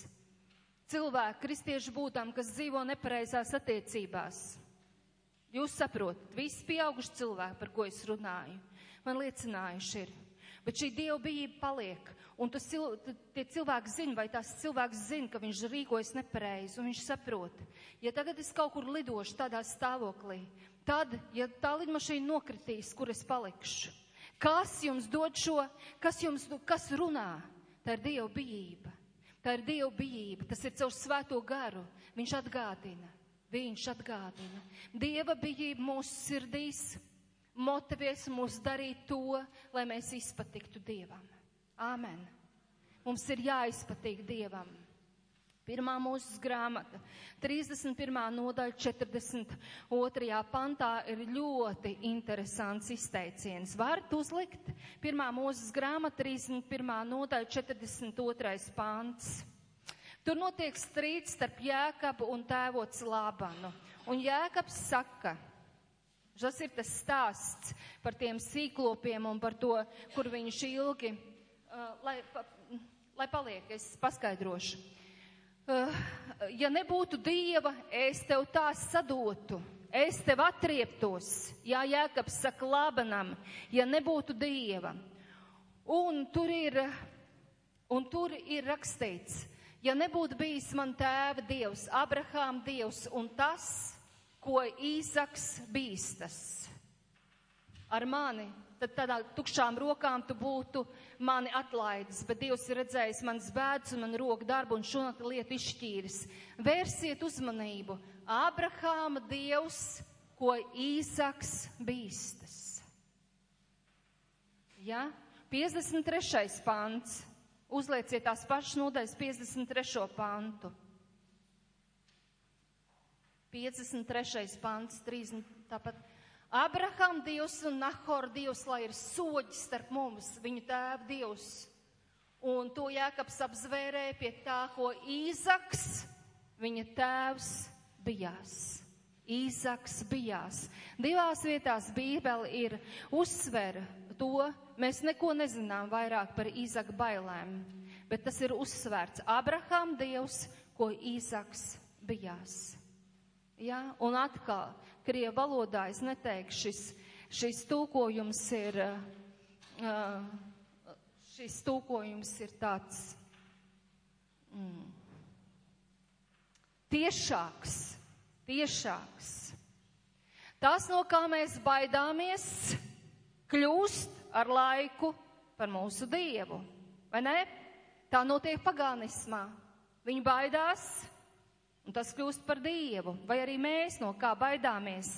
Cilvēki, kristieši būtām, kas dzīvo nepareizās attiecībās. Jūs saprotat, visi pieauguši cilvēki, par ko es runāju, man liecinājuši ir. Bet šī dieva bijība paliek, un tas, tie cilvēki zina, vai tās cilvēks zina, ka viņš rīkojas nepareizi, un viņš saprot, ja tagad es kaut kur lidošu tādā stāvoklī, tad, ja tā lidmašīna nokritīs, kur es palikšu, Kas jums dod šo, kas jums, kas runā? Tā ir Dieva bijība. Tā ir Dieva bijība. Tas ir caur svēto garu. Viņš atgādina. Viņš atgādina. Dieva bijība mūsu sirdīs motivēs mūs darīt to, lai mēs izpatiktu Dievam. Āmen. Mums ir jāizpatīk Dievam. Pirmā mūsu grāmata, 31. nodaļa, 42. pantā ir ļoti interesants izteiciens. Varat uzlikt pirmā mūsu grāmata, 31. nodaļa, 42. pants. Tur notiek strīds starp Jēkabu un tēvots Lābanu. Un Jēkabs saka, tas ir tas stāsts par tiem sīklopiem un par to, kur viņš ilgi, uh, lai, pa, lai paliek, es paskaidrošu. Eh, ja nebūtu dieva, es tev tā sadotu, es tev atrieptos. Jā, Jēkabs saka Labanam, ja nebūtu dieva. Un tur ir, un tur ir rakstīts, ja nebūtu bijis man tēva dievs, Abrahām dievs un tas, ko Īzaks bīstas ar mani tad tādā tukšām rokām tu būtu mani atlaidis, bet Dievs ir redzējis manas bēdas un man roku darbu un šo lietu izšķīris. Vērsiet uzmanību. Abrahāma Dievs, ko Īsaks bīstas. Ja? 53. pants. Uzlieciet tās pašas nodaļas 53. pantu. 53. pants, 3, tāpat. Abraham Dievs un Nahor Dievs, lai ir soģis starp mums, viņu tēva Dievs. Un to Jēkabs apzvērēja pie tā, ko Īzaks, viņa tēvs, bijās. Īzaks bijās. Divās vietās Bībeli ir uzsver to, mēs neko nezinām vairāk par Īzaka bailēm, bet tas ir uzsvērts Abraham Dievs, ko Īzaks bijās. Ja? Un atkal, krievu valodā es neteikšu, šis, šis tūkojums ir, šis tūkojums ir tāds mm, tiešāks, tiešāks. Tas, no kā mēs baidāmies, kļūst ar laiku par mūsu dievu, vai ne? Tā notiek pagānismā. Viņi baidās, Un tas kļūst par dievu, vai arī mēs no kā baidāmies.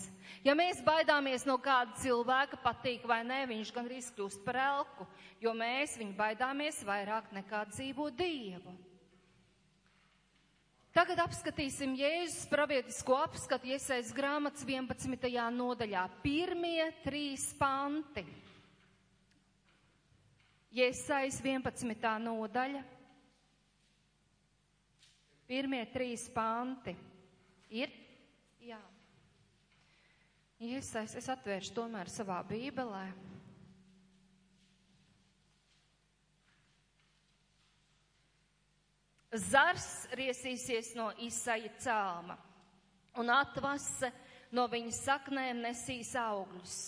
Ja mēs baidāmies no kāda cilvēka, patīk vai nē, viņš gan arī kļūst par elku, jo mēs viņu baidāmies vairāk nekā dzīvo dievu. Tagad apskatīsim Jēzus pravietisko apskatu iesaist grāmatas 11. nodaļā. Pirmie trīs panti. Iesaist 11. nodaļa. Pirmie trīs panti ir? Jā. Iesais, es atvēršu tomēr savā bībelē. Zars riesīsies no Isaija cēlma, un atvase no viņa saknēm nesīs augļus.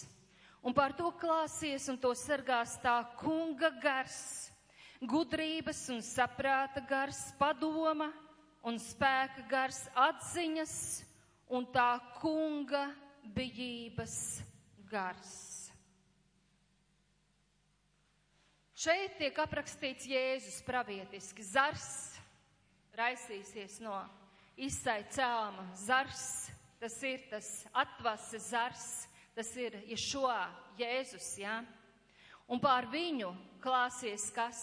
Un par to klāsies un to sargās tā kunga gars, gudrības un saprāta gars, padoma un spēka gars atziņas un tā kunga bijības gars. Šeit tiek aprakstīts Jēzus pravietiski. Zars raisīsies no izsai cēlma. Zars, tas ir tas atvase zars, tas ir Ješoā, Jēzus, jā. Ja? Un pār viņu klāsies kas?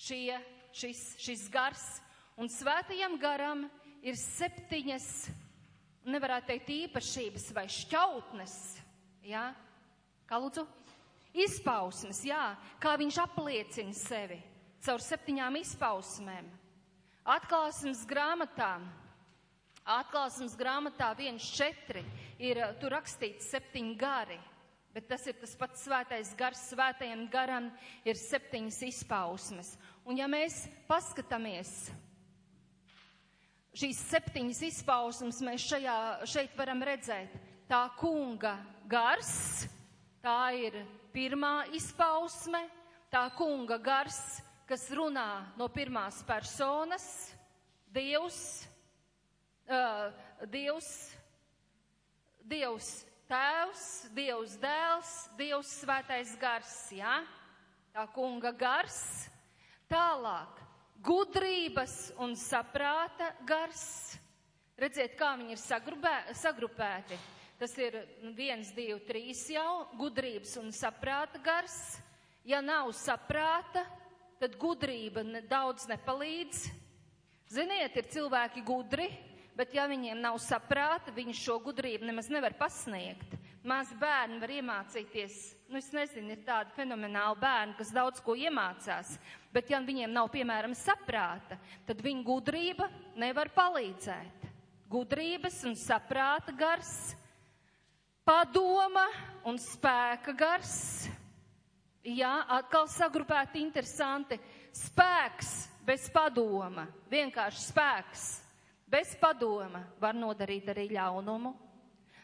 Šie, šis, šis gars, Un svētajam garam ir septiņas, nevarētu teikt, īpašības vai šķautnes, jā, kā lūdzu, izpausmes, jā, kā viņš apliecina sevi caur septiņām izpausmēm. Atklāsmes grāmatā, atklāsmes grāmatā 1.4 ir tur rakstīts septiņi gari, bet tas ir tas pats svētais gars, svētajam garam ir septiņas izpausmes. Un ja mēs paskatāmies, Šīs septiņas izpausmes mēs šajā, šeit varam redzēt. Tā kunga gars, tā ir pirmā izpausme, tā kunga gars, kas runā no pirmās personas, Dievs, uh, Dievs, Dievs Tēvs, Dievs Dēls, Dievs Svētais Gars, jā? Tā kunga gars. Tālāk gudrības un saprāta gars. Redziet, kā viņi ir sagrupē, sagrupēti. Tas ir viens, divi, trīs jau, gudrības un saprāta gars. Ja nav saprāta, tad gudrība ne, daudz nepalīdz. Ziniet, ir cilvēki gudri, bet ja viņiem nav saprāta, viņi šo gudrību nemaz nevar pasniegt. Maz bērni var iemācīties, nu es nezinu, ir tādi fenomenāli bērni, kas daudz ko iemācās, bet ja viņiem nav, piemēram, saprāta, tad viņu gudrība nevar palīdzēt. Gudrības un saprāta gars, padoma un spēka gars. Jā, atkal sagrupēti interesanti. Spēks bez padoma, vienkārši spēks bez padoma var nodarīt arī ļaunumu.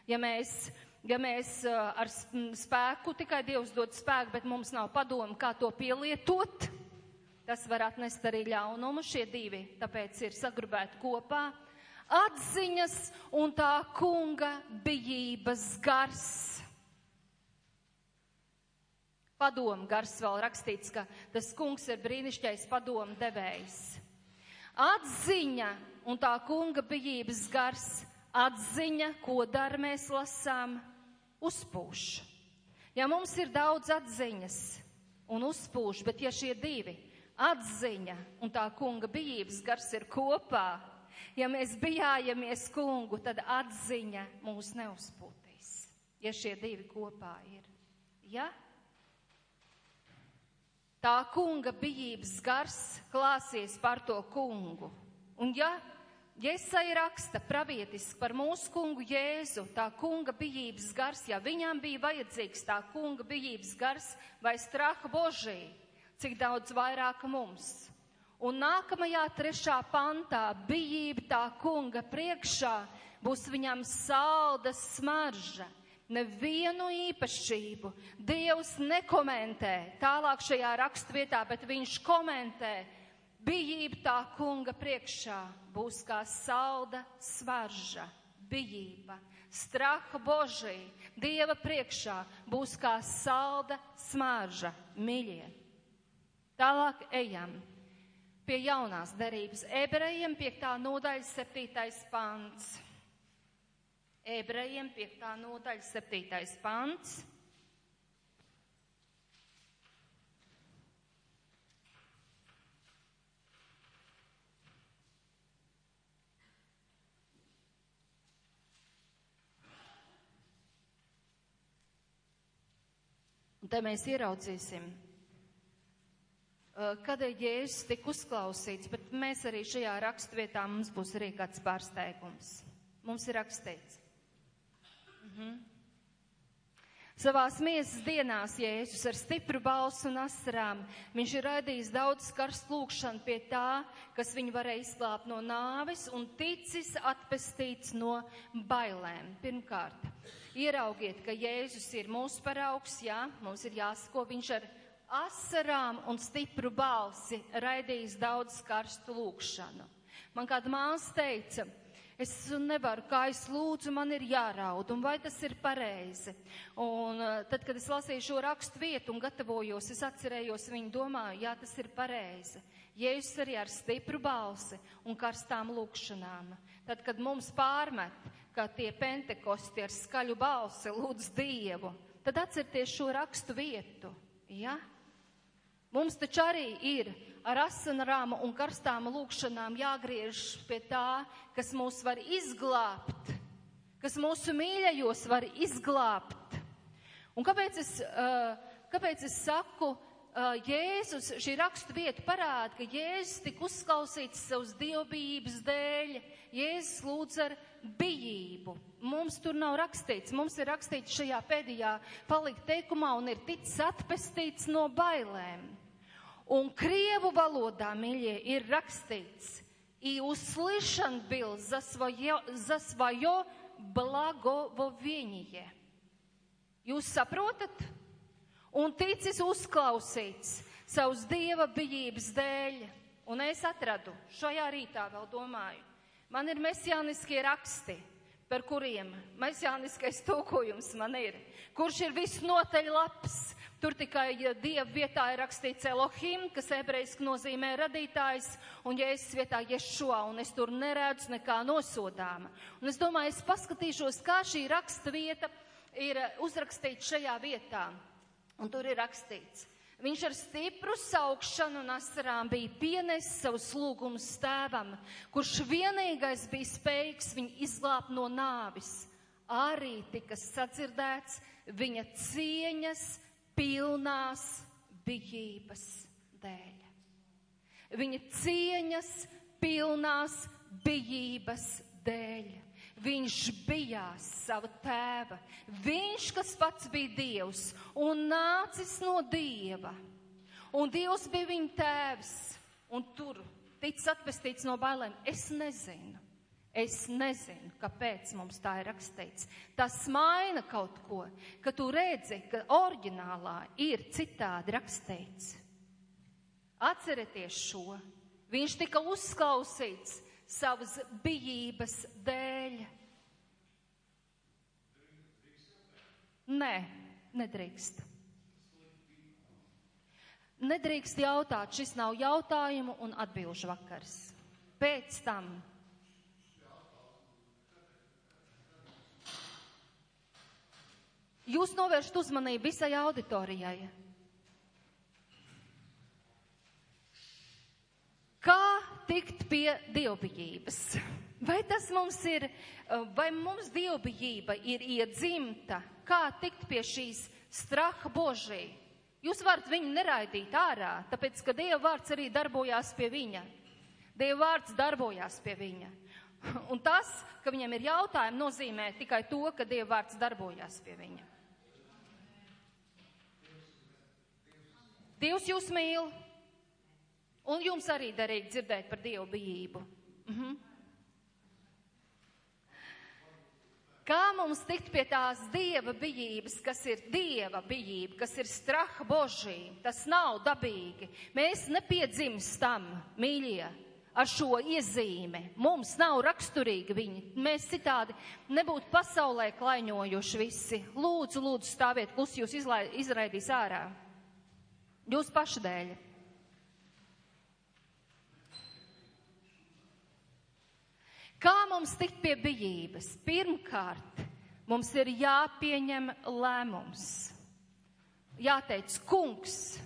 Ja mēs ja mēs ar spēku, tikai Dievs dod spēku, bet mums nav padomu, kā to pielietot, tas var atnest arī ļaunumu. Šie divi tāpēc ir sagrubēti kopā. Atziņas un tā kunga bijības gars. Padomu gars vēl rakstīts, ka tas kungs ir brīnišķīgais padomu devējs. Atziņa un tā kunga bijības gars atziņa, ko dar mēs lasām, uzpūš. Ja mums ir daudz atziņas, un uzpūš, bet ja šie divi atziņa un tā kunga bijības gars ir kopā, ja mēs bijājamies kungu, tad atziņa mūs neuzpūtīs, ja šie divi kopā ir. Ja? Tā kunga bijības gars klāsies par to kungu. Un ja Iesai raksta pravietiski par mūsu kungu Jēzu, tā kunga bijības gars, ja viņam bija vajadzīgs tā kunga bijības gars vai straha božī, cik daudz vairāk mums. Un nākamajā trešā pantā bijība tā kunga priekšā būs viņam salda smarža. Nevienu īpašību Dievs nekomentē tālāk šajā rakstvietā, bet viņš komentē, bijība tā kunga priekšā būs kā salda svarža, bijība, straha božī, Dieva priekšā būs kā salda smarža, miļie. Tālāk ejam pie jaunās derības. Ebrejiem 5. nodaļa 7. pants. Ebrejiem 5. nodaļa 7. pants. Un te mēs ieraudzīsim, Eh, kad Jēzus tika uzklausīts, bet mēs arī šajā rakstvietā mums būs arī kāds pārsteigums. Mums ir rakstīts. Mhm. Savās miesas dienās Jēzus ar stipru balsu un asarām, viņš ir radījis daudz karstu lūkšanu pie tā, kas viņu varēja izglābt no nāves un ticis atpestīts no bailēm. Pirmkārt, ieraugiet, ka Jēzus ir mūsu paraugs, jā, mums ir jāsako, viņš ar asarām un stipru balsi raidījis daudz karstu lūkšanu. Man kāda māsa teica, es nevaru, kā es lūdzu, man ir jāraud, un vai tas ir pareizi. Un uh, tad, kad es lasīju šo rakstu vietu un gatavojos, es atcerējos viņu domāju, jā, tas ir pareizi. Jēzus arī ar stipru balsi un karstām lūkšanām. Tad, kad mums pārmet, ka tie pentekosti ar skaļu balsi lūdz Dievu, tad atcerieties šo rakstu vietu. Ja? Mums taču arī ir ar asinarām un karstām lūkšanām jāgriež pie tā, kas mūs var izglābt, kas mūsu mīļajos var izglābt. Un kāpēc es, kāpēc es saku, Jēzus, šī rakstu vieta parāda, ka Jēzus tika uzklausīts savas dievbijības dēļ, Jēzus lūdz ar bijību. Mums tur nav rakstīts, mums ir rakstīts šajā pēdējā palikt teikumā un ir ticis atpestīts no bailēm. Un krievu valodā, mīļie, ir rakstīts, и услышан был за свое, за свое благоволение. Jūs saprotat? Un ticis uzklausīts savus dieva bijības dēļ. Un es atradu šajā rītā vēl domāju, man ir mesijāniskie raksti, par kuriem mesijāniskais tūkojums man ir, kurš ir visnotaļ labs, Tur tikai ja Dieva vietā ir rakstīts Elohim, kas ebrejiski nozīmē radītājs, un es vietā Ješua, un es tur neredzu nekā nosodāma. Un es domāju, es paskatīšos, kā šī raksta vieta ir uzrakstīta šajā vietā. Un tur ir rakstīts. Viņš ar stipru saukšanu un asarām bija pienesis savus lūgumus tēvam, kurš vienīgais bija spējīgs viņu izglābt no nāvis. Arī tika sadzirdēts viņa cieņas pilnās bijības dēļ. Viņa cieņas pilnās bijības dēļ. Viņš bijās sava tēva. Viņš, kas pats bija Dievs un nācis no Dieva. Un Dievs bija viņa tēvs. Un tur ticis atpestīts no bailēm. Es nezinu. Es nezinu, kāpēc mums tā ir rakstīts. Tas maina kaut ko, ka tu redzi, ka oriģinālā ir citādi rakstīts. Atcerieties šo. Viņš tika uzklausīts savas bijības dēļ. Nē, nedrīkst. Nedrīkst jautāt, šis nav jautājumu un atbilžu vakars. Pēc tam Jūs novēršat uzmanību visai auditorijai. Kā tikt pie dievbijības? Vai tas mums ir, vai mums dievbijība ir iedzimta? Kā tikt pie šīs straha božī? Jūs varat viņu neraidīt ārā, tāpēc, ka Dieva vārds arī darbojās pie viņa. Dieva vārds darbojās pie viņa. Un tas, ka viņam ir jautājumi, nozīmē tikai to, ka Dieva vārds darbojās pie viņa. Dievs jūs mīl, un jums arī derīgi dzirdēt par Dievu bijību. Mhm. Kā mums tikt pie tās dieva bijības, kas ir dieva bijība, kas ir straha božī? Tas nav dabīgi. Mēs nepiedzimstam, mīļie, ar šo iezīmi. Mums nav raksturīgi viņi. Mēs citādi nebūtu pasaulē klaiņojuši visi. Lūdzu, lūdzu, stāviet klusi, jūs izlai, izraidīs ārā. Jūs paši dēļ. Kā mums tikt pie bijības? Pirmkārt, mums ir jāpieņem lēmums. Jāteic, kungs,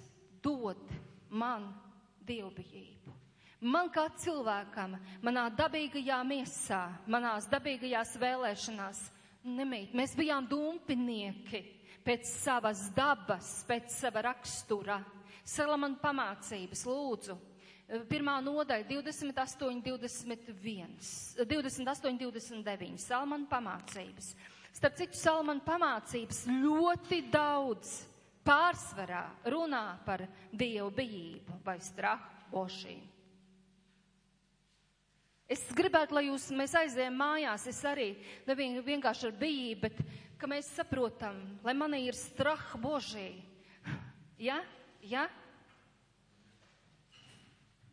dod man dievbijību. Man kā cilvēkam, manā dabīgajā miesā, manās dabīgajās vēlēšanās nemīt. Mēs bijām dumpinieki pēc savas dabas, pēc sava rakstura. Salamana pamācības lūdzu. Pirmā nodaļa 28, 21, 28, 29. Salmana pamācības. Starp citu, Salmana pamācības ļoti daudz pārsvarā runā par dievu bijību vai strahu bošību. Es gribētu, lai jūs, mēs aizējām mājās, es arī nevien, vienkārši ar bijību, bet ka mēs saprotam, lai manī ir strah božī. Ja? Ja?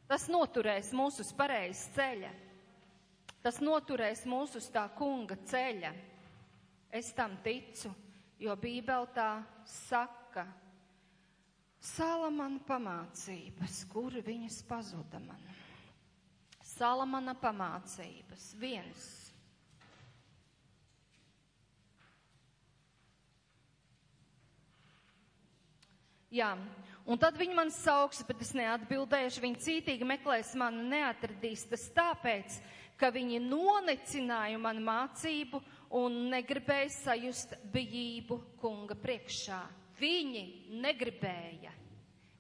Tas noturēs mūsu uz pareizes ceļa. Tas noturēs mūsu uz tā kunga ceļa. Es tam ticu, jo Bībele tā saka. Salamana pamācības, kur viņas pazuda man. Salamana pamācības viens Jā, un tad viņi man sauks, bet es neatbildēšu. Viņi cītīgi meklēs mani, neatradīs. Tas tāpēc, ka viņi nonecināja manu mācību un negribēja sajust bijību kunga priekšā. Viņi negribēja.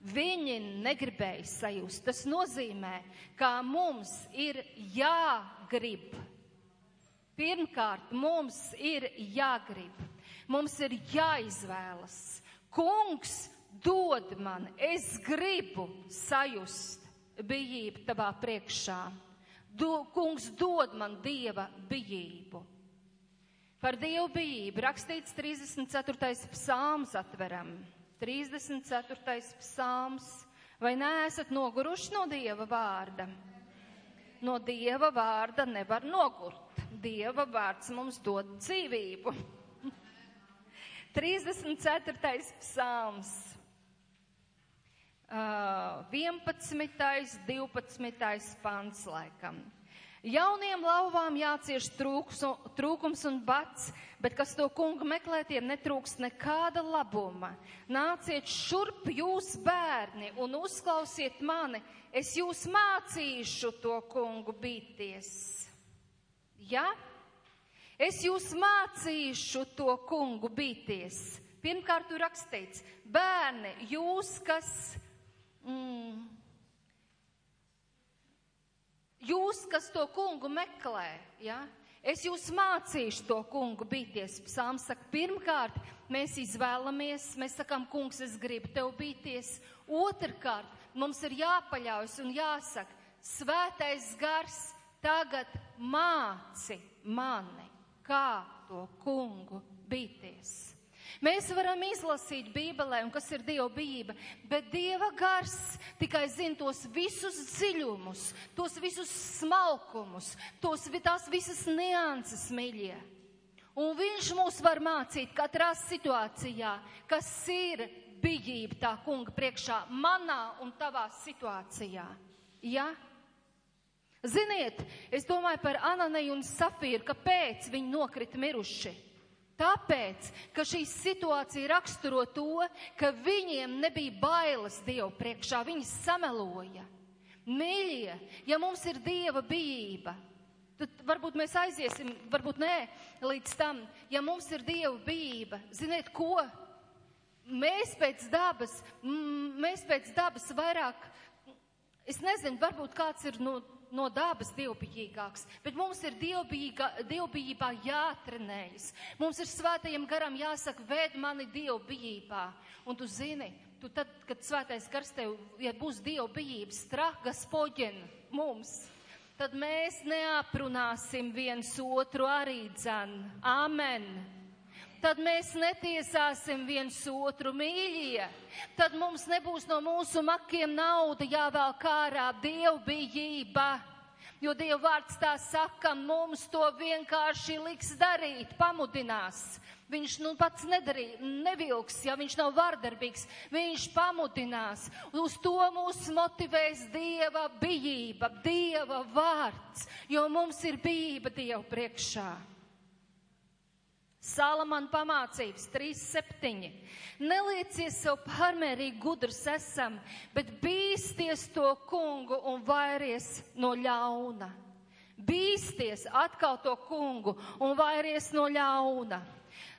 Viņi negribēja sajust. Tas nozīmē, ka mums ir jāgrib. Pirmkārt, mums ir jāgrib. Mums ir jāizvēlas. Kungs dod man, es gribu sajust bijību tavā priekšā. Do, kungs dod man dieva bijību. Par dievu bijību rakstīts 34. psalms atveram. 34. psalms. Vai neesat noguruši no dieva vārda? No dieva vārda nevar nogurt. Dieva vārds mums dod dzīvību. 34. psalms. 11. 12. pants laikam. Jauniem lauvām jācieš trūks, trūkums un bats, bet kas to kungu meklē, tiem netrūks nekāda labuma. Nāciet šurp jūs bērni un uzklausiet mani, es jūs mācīšu to kungu bīties. Ja? Es jūs mācīšu to kungu bīties. Pirmkārt, tur rakstīts, bērni, jūs, kas Mm. Jūs, kas to kungu meklē, ja? Es jūs mācīšu to kungu bīties. Psalms saka, pirmkārt, mēs izvēlamies, mēs sakām, kungs, es gribu tev bīties. Otrkārt, mums ir jāpaļaujas un jāsaka, svētais gars tagad māci mani, kā to kungu bīties. Mēs varam izlasīt Bībelē, un kas ir Dieva bijība, bet Dieva gars tikai zina tos visus dziļumus, tos visus smalkumus, tos, tās visas nianses, mīļie. Un viņš mūs var mācīt katrā situācijā, kas ir bijība tā kunga priekšā, manā un tavā situācijā. Ja? Ziniet, es domāju par Ananiju un Safīru, kāpēc viņi nokrita miruši. Tāpēc, ka šī situācija raksturo to, ka viņiem nebija bailes Dievu priekšā, viņi sameloja. Mīļie, ja mums ir Dieva bijība, tad varbūt mēs aiziesim, varbūt nē, līdz tam, ja mums ir Dieva bijība, ziniet ko? Mēs pēc dabas, mēs pēc dabas vairāk, es nezinu, varbūt kāds ir no, no dabas dievbijīgāks, bet mums ir dievbijībā jātrenējas. Mums ir svētajam garam jāsaka, vēd mani dievbijībā. Un tu zini, tu tad, kad svētais gars tev, ja būs Dieva bijības, strah gaspoģen mums, tad mēs neaprunāsim viens otru arī dzen. Amen. Tad mēs netiesāsim viens otru mīļie. Tad mums nebūs no mūsu makiem nauda jāvēl kārā dievbijība. Jo Dieva vārds tā saka, mums to vienkārši liks darīt, pamudinās. Viņš nu pats nedarīja, nevilks, ja viņš nav vardarbīgs, viņš pamudinās. Uz to mūs motivēs Dieva bijība, Dieva vārds, jo mums ir bijība Dieva priekšā. Salamana pamācības 3.7. Nelieciet sev pārmērīgi gudrs esam, bet bīsties to kungu un vairies no ļauna. Bīsties atkal to kungu un vairies no ļauna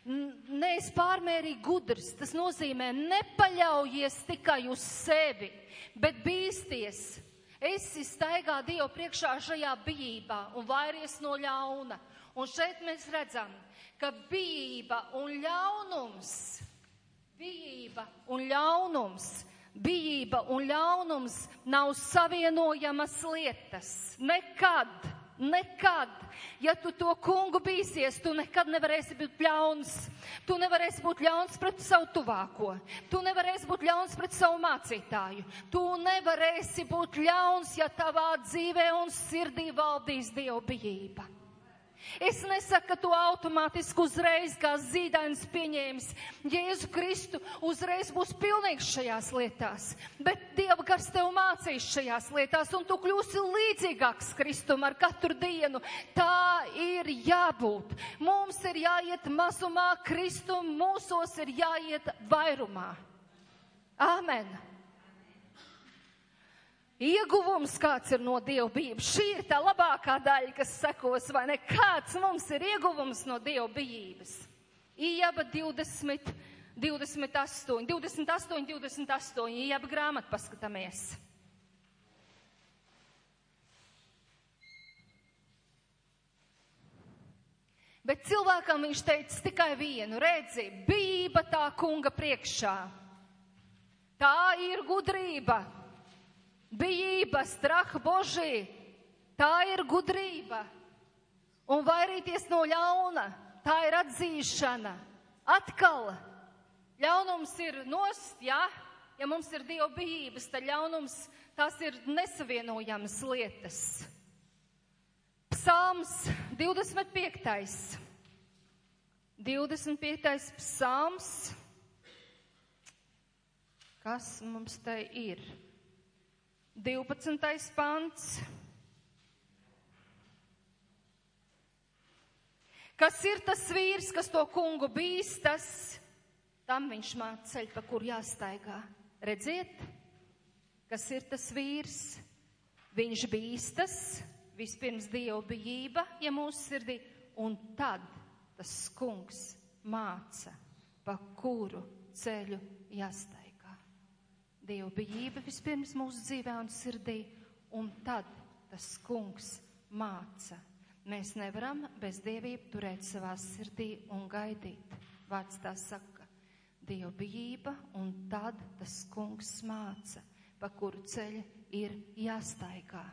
neesi pārmērīgi gudrs. Tas nozīmē, nepaļaujies tikai uz sevi, bet bīsties. Esi staigā Dievu priekšā šajā bijībā un vairies no ļauna. Un šeit mēs redzam, ka bijība un ļaunums, bijība un ļaunums, bijība un ļaunums nav savienojamas lietas. Nekad. Nekad, ja tu to kungu bīsies, tu nekad nevarēsi būt ļauns. Tu nevarēsi būt ļauns pret savu tuvāko. Tu nevarēsi būt ļauns pret savu mācītāju. Tu nevarēsi būt ļauns, ja tavā dzīvē un sirdī valdīs dievbijība. Es nesaku, ka tu automātiski uzreiz kā zīdainis pieņēmis Jēzu Kristu, uzreiz būs pilnīgs šajās lietās, bet Dieva gars tev mācīs šajās lietās, un tu kļūsi līdzīgāks Kristum ar katru dienu. Tā ir jābūt. Mums ir jāiet mazumā, Kristum mūsos ir jāiet vairumā. Āmen! Ieguvums kāds ir no dievbijības. Šī ir tā labākā daļa, kas sekos, vai ne? Kāds mums ir ieguvums no dievbijības? Ieba 20, 28, 28, 28, ieba grāmatu paskatāmies. Bet cilvēkam viņš teica tikai vienu, redzi, bība tā kunga priekšā. Tā ir gudrība bijība, strah Božī, tā ir gudrība. Un vairīties no ļauna, tā ir atzīšana. Atkal, ļaunums ir nost, jā, ja mums ir Dieva bijības, tad ļaunums tās ir nesavienojamas lietas. Psalms 25. 25. psalms. Kas mums te ir? 12. pants. Kas ir tas vīrs, kas to kungu bīstas, tam viņš māca ceļu, pa kur jāstaigā. Redziet, kas ir tas vīrs? Viņš bīstas, vispirms dievu bijība, ja mūsu sirdī, un tad tas kungs māca, pa kuru ceļu jāstaigā. Dieva bijība vispirms mūsu dzīvē un sirdī, un tad tas kungs māca. Mēs nevaram bez dievību turēt savā sirdī un gaidīt. Vārds tā saka, Dieva bijība, un tad tas kungs māca, pa kuru ceļu ir jāstaigā.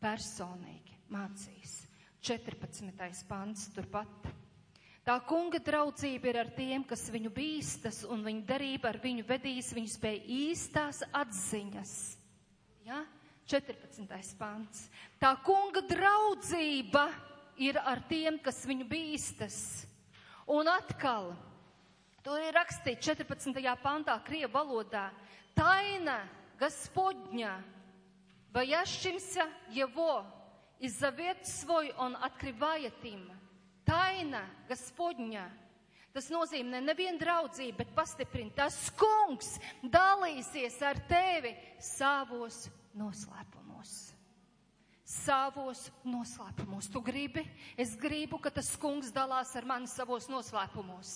Personīgi mācīs. 14. pants turpat. Tā kunga draudzība ir ar tiem, kas viņu bīstas, un viņa darība ar viņu vedīs viņu spēj īstās atziņas. Ja? 14. pants. Tā kunga draudzība ir ar tiem, kas viņu bīstas. Un atkal, to ir rakstīts 14. pantā, krievu valodā. Taina Господня, боящимся Его, и завет свой Он открывает им. Taina Gaspodņā. Tas nozīmē nevienu draudzību, bet pastiprina. Tas kungs dalīsies ar tevi savos noslēpumos. Savos noslēpumos. Tu gribi? Es gribu, ka tas kungs dalās ar mani savos noslēpumos.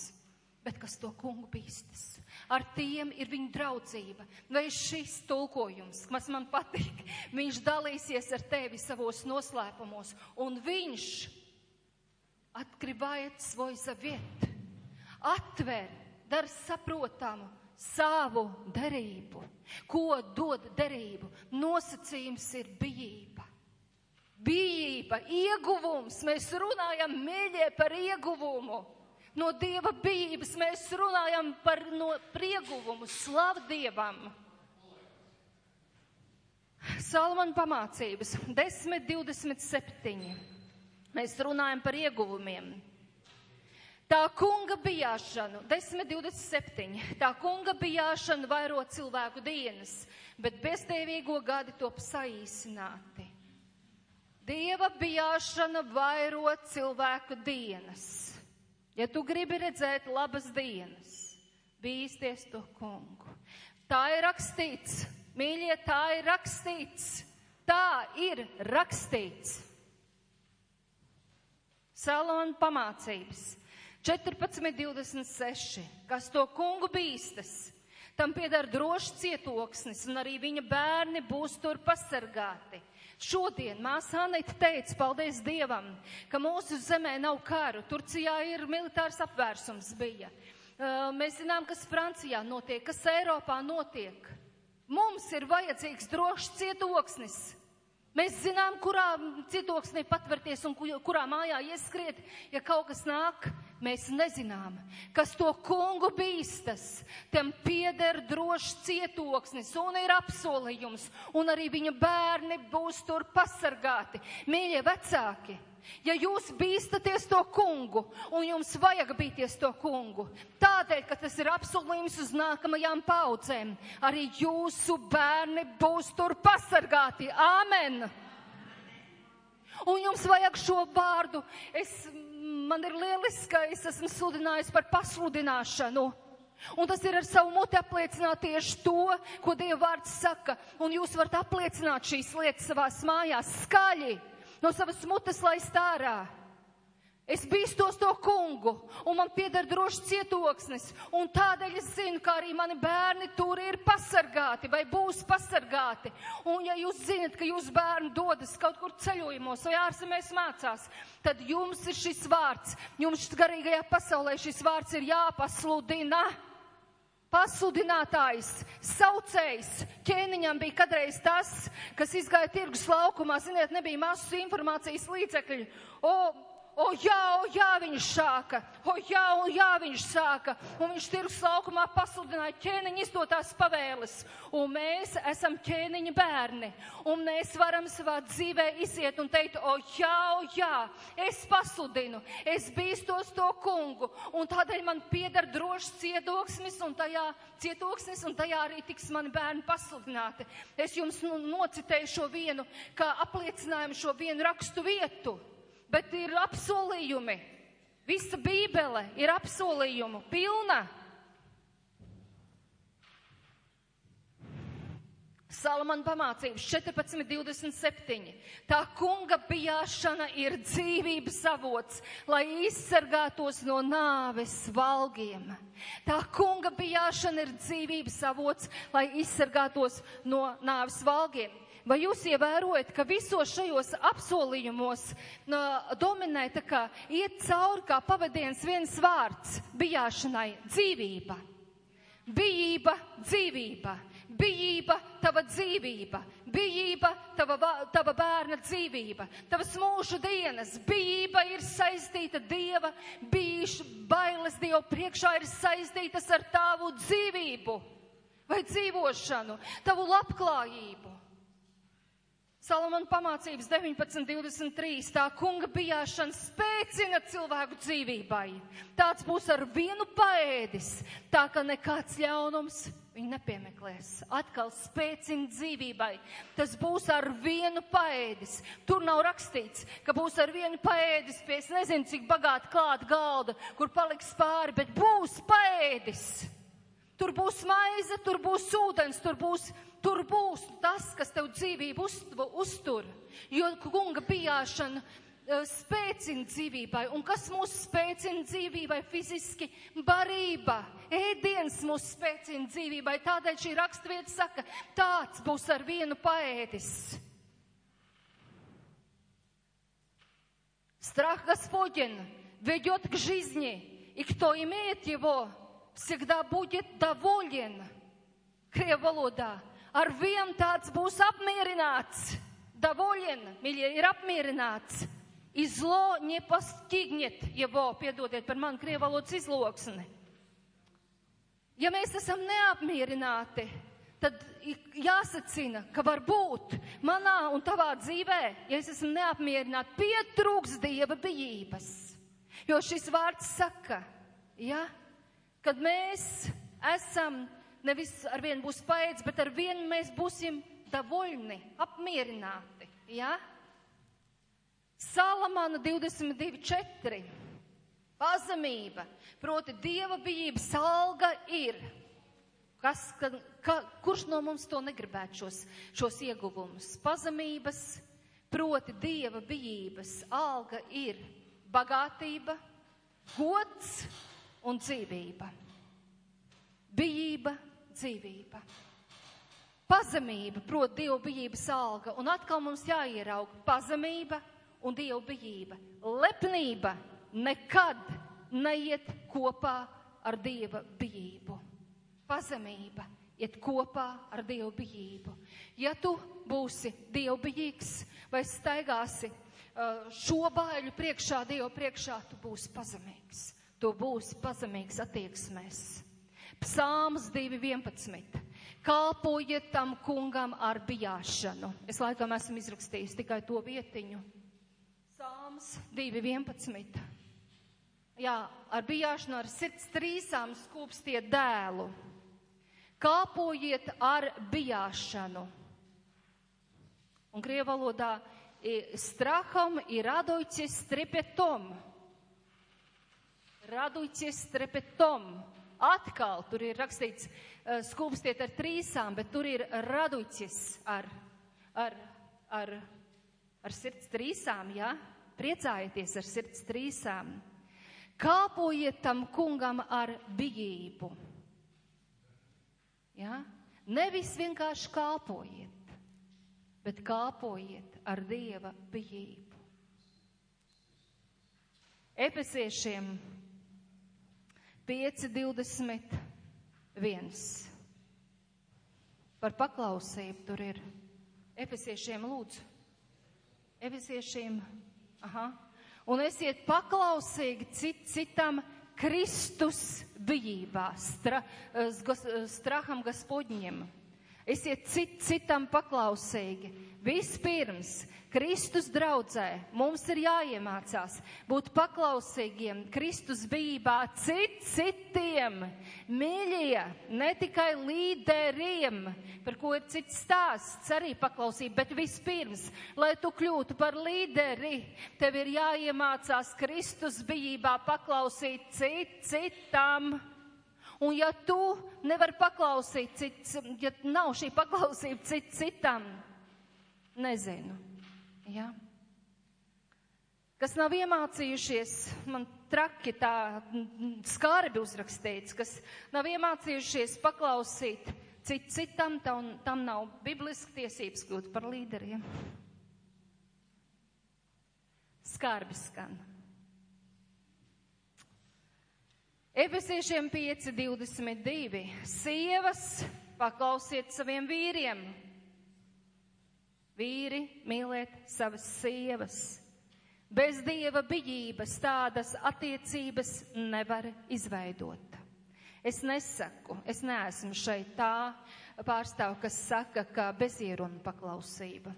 Bet kas to kungu bīstas? Ar tiem ir viņa draudzība. Vai šis tulkojums, kas man patīk, viņš dalīsies ar tevi savos noslēpumos. Un viņš открывает свой завет, atver, dar saprotamu savu derību. Ko dod derību? Nosacījums ir bijība. Bijība, ieguvums. Mēs runājam, mīļie, par ieguvumu. No Dieva bijības mēs runājam par no prieguvumu, slavu Dievam. Salmana pamācības 10, 27. Mēs runājam par ieguvumiem. Tā kunga bijāšana, 10.27. Tā kunga bijāšana vairo cilvēku dienas, bet bezdēvīgo gadi top saīsināti. Dieva bijāšana vairo cilvēku dienas. Ja tu gribi redzēt labas dienas, bīsties to kungu. Tā ir rakstīts, mīļie, tā ir rakstīts. Tā ir rakstīts. Salona pamācības 14.26. Kas to kungu bīstas, tam pieder drošs cietoksnis, un arī viņa bērni būs tur pasargāti. Šodien māsa Anita teica, paldies Dievam, ka mūsu zemē nav karu. Turcijā ir militārs apvērsums bija. Mēs zinām, kas Francijā notiek, kas Eiropā notiek. Mums ir vajadzīgs drošs cietoksnis. Mēs zinām, kurā cietoksnī patverties un kurā mājā ieskriet, ja kaut kas nāk. Mēs nezinām, kas to kungu bīstas. Tam pieder drošs cietoksnis un ir apsolījums, un arī viņa bērni būs tur pasargāti. Mīļie vecāki, ja jūs bīstaties to kungu, un jums vajag bīties to kungu, tādēļ, ka tas ir apsolījums uz nākamajām paudzēm, arī jūsu bērni būs tur pasargāti. Āmen! Un jums vajag šo vārdu. Es man ir lieliski, ka es esmu sludinājis par pasludināšanu. Un tas ir ar savu muti apliecināt tieši to, ko Dieva vārds saka. Un jūs varat apliecināt šīs lietas savās mājās skaļi no savas mutes laist ārā. Es bīstos to kungu, un man pieder drošs cietoksnis, un tādēļ es zinu, ka arī mani bērni tur ir pasargāti vai būs pasargāti. Un ja jūs zinat, ka jūs bērni dodas kaut kur ceļojumos vai ārzemēs mācās, tad jums ir šis vārds, jums garīgajā pasaulē šis vārds ir jāpasludina. Pasludinātājs, saucējs, ķēniņam bija kādreiz tas, kas izgāja tirgus laukumā, ziniet, nebija masu informācijas līdzekļu. O, O, jā, o, jā, viņš sāka. O, jā, o, jā, viņš sāka. Un viņš tirgus laukumā pasludināja ķēniņa izdotās pavēles. Un mēs esam ķēniņa bērni. Un mēs varam savā dzīvē iziet un teikt, o, jā, o, jā, es pasludinu. Es bīstos to kungu. Un tādēļ man pieder drošs cietoksnis un tajā, cietoksnis un tajā arī tiks mani bērni pasludināti. Es jums nu, nocitēju šo vienu, kā apliecinājumu šo vienu rakstu vietu bet ir apsolījumi. Visa Bībele ir apsolījumu pilna. Salamana pamācības 14.27. Tā kunga bijāšana ir dzīvības avots, lai izsargātos no nāves valgiem. Tā kunga bijāšana ir dzīvības avots, lai izsargātos no nāves valgiem. Vai jūs ievērojat, ka visos šajos apsolījumos no, dominē tā kā iet cauri kā pavadiens viens vārds - bijāšanai - dzīvība. Bijība, dzīvība, bijība, tava dzīvība, bijība, tava, tava bērna dzīvība, tavas mūža dienas, bijība ir saistīta Dieva, bijuši bailes. Dievu priekšā ir saistītas ar tavu dzīvību vai dzīvošanu, tavu labklājību. Salamana pamācības 19.23. Tā kunga bijāšana spēcina cilvēku dzīvībai. Tāds būs ar vienu paēdis, tā ka nekāds ļaunums viņu nepiemeklēs. Atkal spēcina dzīvībai. Tas būs ar vienu paēdis. Tur nav rakstīts, ka būs ar vienu paēdis pie es nezinu, cik bagāti klāt galda, kur paliks pāri, bet būs paēdis. Tur būs maize, tur būs ūdens, tur būs, tur būs tas, kas tev dzīvību uztver, uztur. Jo kunga bijāšana uh, spēcina dzīvībai. Un kas mūs spēcina dzīvībai fiziski? Barība. Ēdiens mūs spēcina dzīvībai. Tādēļ šī rakstvieta saka, tāds būs ar vienu paēdis. Страх Господень ведет к жизни, и кто имеет его, всегда будет доволен. Krievvalodā. Ar vien tāds būs apmierināts. Доволен, mīļie, ir apmierināts. И зло не постигнет его, piedodiet par manu krievvalodas izloksni. Ja mēs esam neapmierināti, tad jāsacina, ka varbūt manā un tavā dzīvē, ja es esmu neapmierināta, pietrūks dieva bijības. Jo šis vārds saka, ja, kad mēs esam, nevis ar vienu būs paēdz, bet ar vienu mēs būsim davoļni, apmierināti. Ja? Salamana 22.4. Pazemība, proti dieva bijības alga ir. Kas, ka, ka, kurš no mums to negribētu šos, šos ieguvumus? Pazemības, proti dieva bijības alga ir bagātība, gods un dzīvība. Bijība, dzīvība. Pazemība, proti, dievu bijības alga, un atkal mums jāierauga pazemība un dievu bijība. Lepnība nekad neiet kopā ar dieva bijību. Pazemība iet kopā ar dievu bijību. Ja tu būsi dievbijīgs vai staigāsi uh, šo baiļu priekšā, dievu priekšā, tu būsi pazemīgs. Tu būsi pazemīgs attieksmēs. Psalms 2.11 kalpojiet tam kungam ar bijāšanu. Es laikam esmu izrakstījis tikai to vietiņu. Sāms 2.11. Jā, ar bijāšanu, ar sirds trīsām skūpstiet dēlu. Kalpojiet ar bijāšanu. Un krievu valodā straham ir radojcies strepetom. Radojcies strepetom. Atkal tur ir rakstīts uh, skūpstiet ar trīsām, bet tur ir raduķis ar, ar, ar, ar sirds trīsām, jā? Ja? Priecājieties ar sirds trīsām. Kalpojiet tam kungam ar bijību. Ja? Nevis vienkārši kalpojiet, bet kalpojiet ar dieva bijību. Efesiešiem 5.21. Par paklausību tur ir efesiešiem lūdzu. Efesiešiem, aha. Un esiet paklausīgi cit, citam Kristus bijībā, stra, straham Gospodņiem. Esiet cit, citam paklausīgi. Vispirms Kristus draudzē mums ir jāiemācās būt paklausīgiem Kristus bībā cit citiem, mīļie, ne tikai līderiem, par ko ir cits stāsts, arī paklausība, bet vispirms, lai tu kļūtu par līderi, tev ir jāiemācās Kristus bijībā paklausīt cit citam. Un ja tu nevari paklausīt cits, ja nav šī paklausība cit citam, nezinu Ja? Kas nav iemācījušies, man traki tā skarbi uzrakstīts, kas nav iemācījušies paklausīt cit citam, tam, tam nav bibliski tiesības kļūt par līderiem. Skarbi skan. Efesiešiem 5.22. Sievas, paklausiet saviem vīriem, Vīri, mīliet savas sievas. Bez dieva bijības tādas attiecības nevar izveidot. Es nesaku, es neesmu šeit tā pārstāv, kas saka, ka bezieruna paklausība.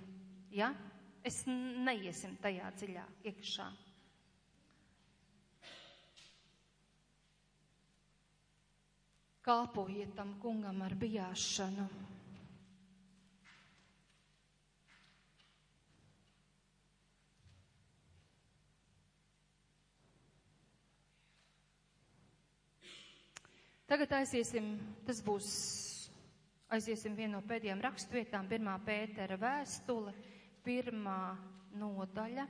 Ja? Es neiesim tajā dziļā iekšā. Kalpojiet tam kungam ar bijāšanu. Tagad aiziesim, tas būs, aiziesim vienu no pēdējām rakstvietām, pirmā Pētera vēstule, pirmā nodaļa,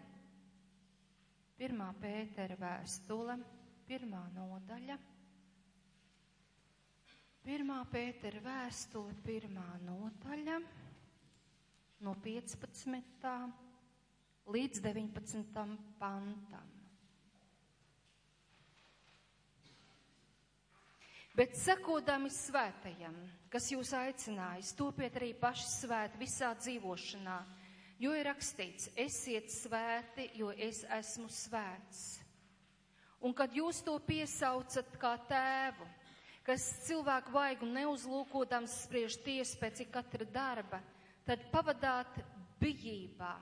pirmā Pētera vēstule, pirmā nodaļa. Pirmā Pētera vēstule, pirmā nodaļa, no 15. līdz 19. pantam. Bet sakodami svētajam, kas jūs aicinājis, topiet arī paši svēti visā dzīvošanā, jo ir rakstīts, esiet svēti, jo es esmu svēts. Un kad jūs to piesaucat kā tēvu, kas cilvēku vaigu neuzlūkodams spriež tiesu pēc katra darba, tad pavadāt bijībā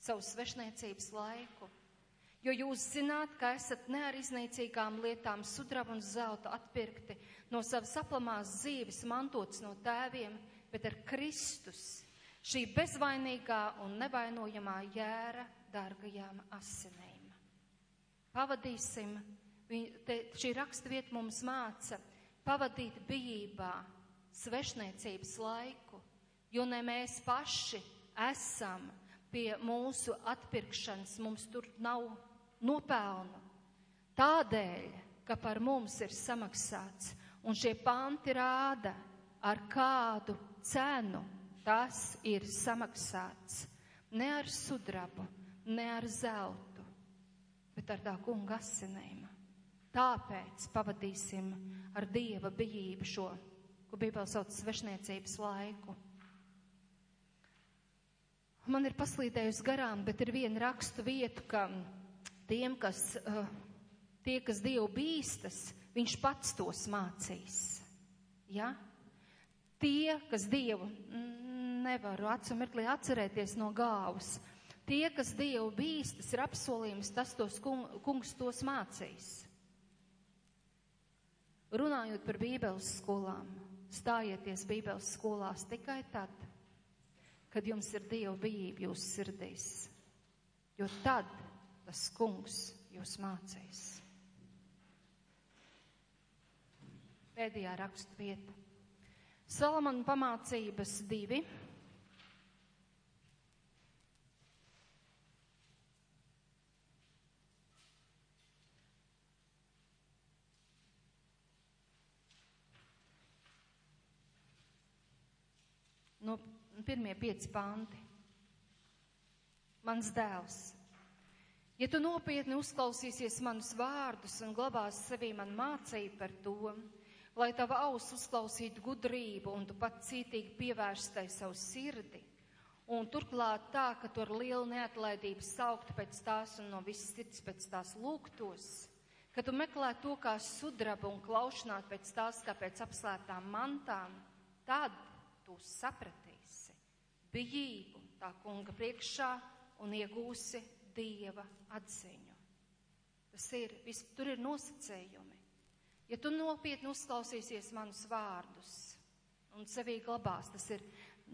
savu svešniecības laiku. Jo jūs zināt, ka esat ne ar iznīcīgām lietām, sudrabu un zeltu atpirkti no savas aplamās dzīves, mantots no tēviem, bet ar Kristus, šī bezvainīgā un nevainojamā jēra dārgajām asinīm. Pavadīsim Te, šī rakstvieta mums māca pavadīt bijībā, svešniecības laiku, jo ne mēs paši esam pie mūsu atpirkšanas, mums tur nav nopelnu. Tādēļ, ka par mums ir samaksāts, un šie panti rāda, ar kādu cenu tas ir samaksāts. Ne ar sudrabu, ne ar zeltu, bet ar tā kunga asinīm. Tāpēc pavadīsim ar Dieva bijību šo, ko Bībele sauc svešniecības laiku. Man ir paslīdējusi garām, bet ir viena rakstu vieta, ka tiem, kas, uh, tie, kas Dievu bīstas, viņš pats tos mācīs. Ja? Tie, kas Dievu mm, nevaru acu mirklī atcerēties no gāvas, tie, kas Dievu bīstas, ir apsolījums, tas tos kungs tos mācīs. Runājot par Bībeles skolām, stājieties Bībeles skolās tikai tad, kad jums ir Dieva bijība jūsu sirdīs, jo tad tas kungs jūs mācīs. Pēdējā rakstu vieta. Salamana pamācības divi. No pirmie pieci panti. Mans dēls, ja tu nopietni uzklausīsies manus vārdus un glabās sevī man mācību par to, lai tava auss uzklausītu gudrību un tu pat cītīgi pievērstai savu sirdi, un turklāt tā, ka tu ar lielu neatlaidību sauktu pēc tās un no visas sirds pēc tās lūgtos, ka tu meklē to kā sudraba un klaušanāt pēc tās kā pēc apslēptām mantām, tad tu sapratīsi bijību tā kunga priekšā un iegūsi dieva atziņu. Tas ir, vis, tur ir nosacējumi. Ja tu nopietni uzklausīsies manus vārdus un sevī glabās, tas ir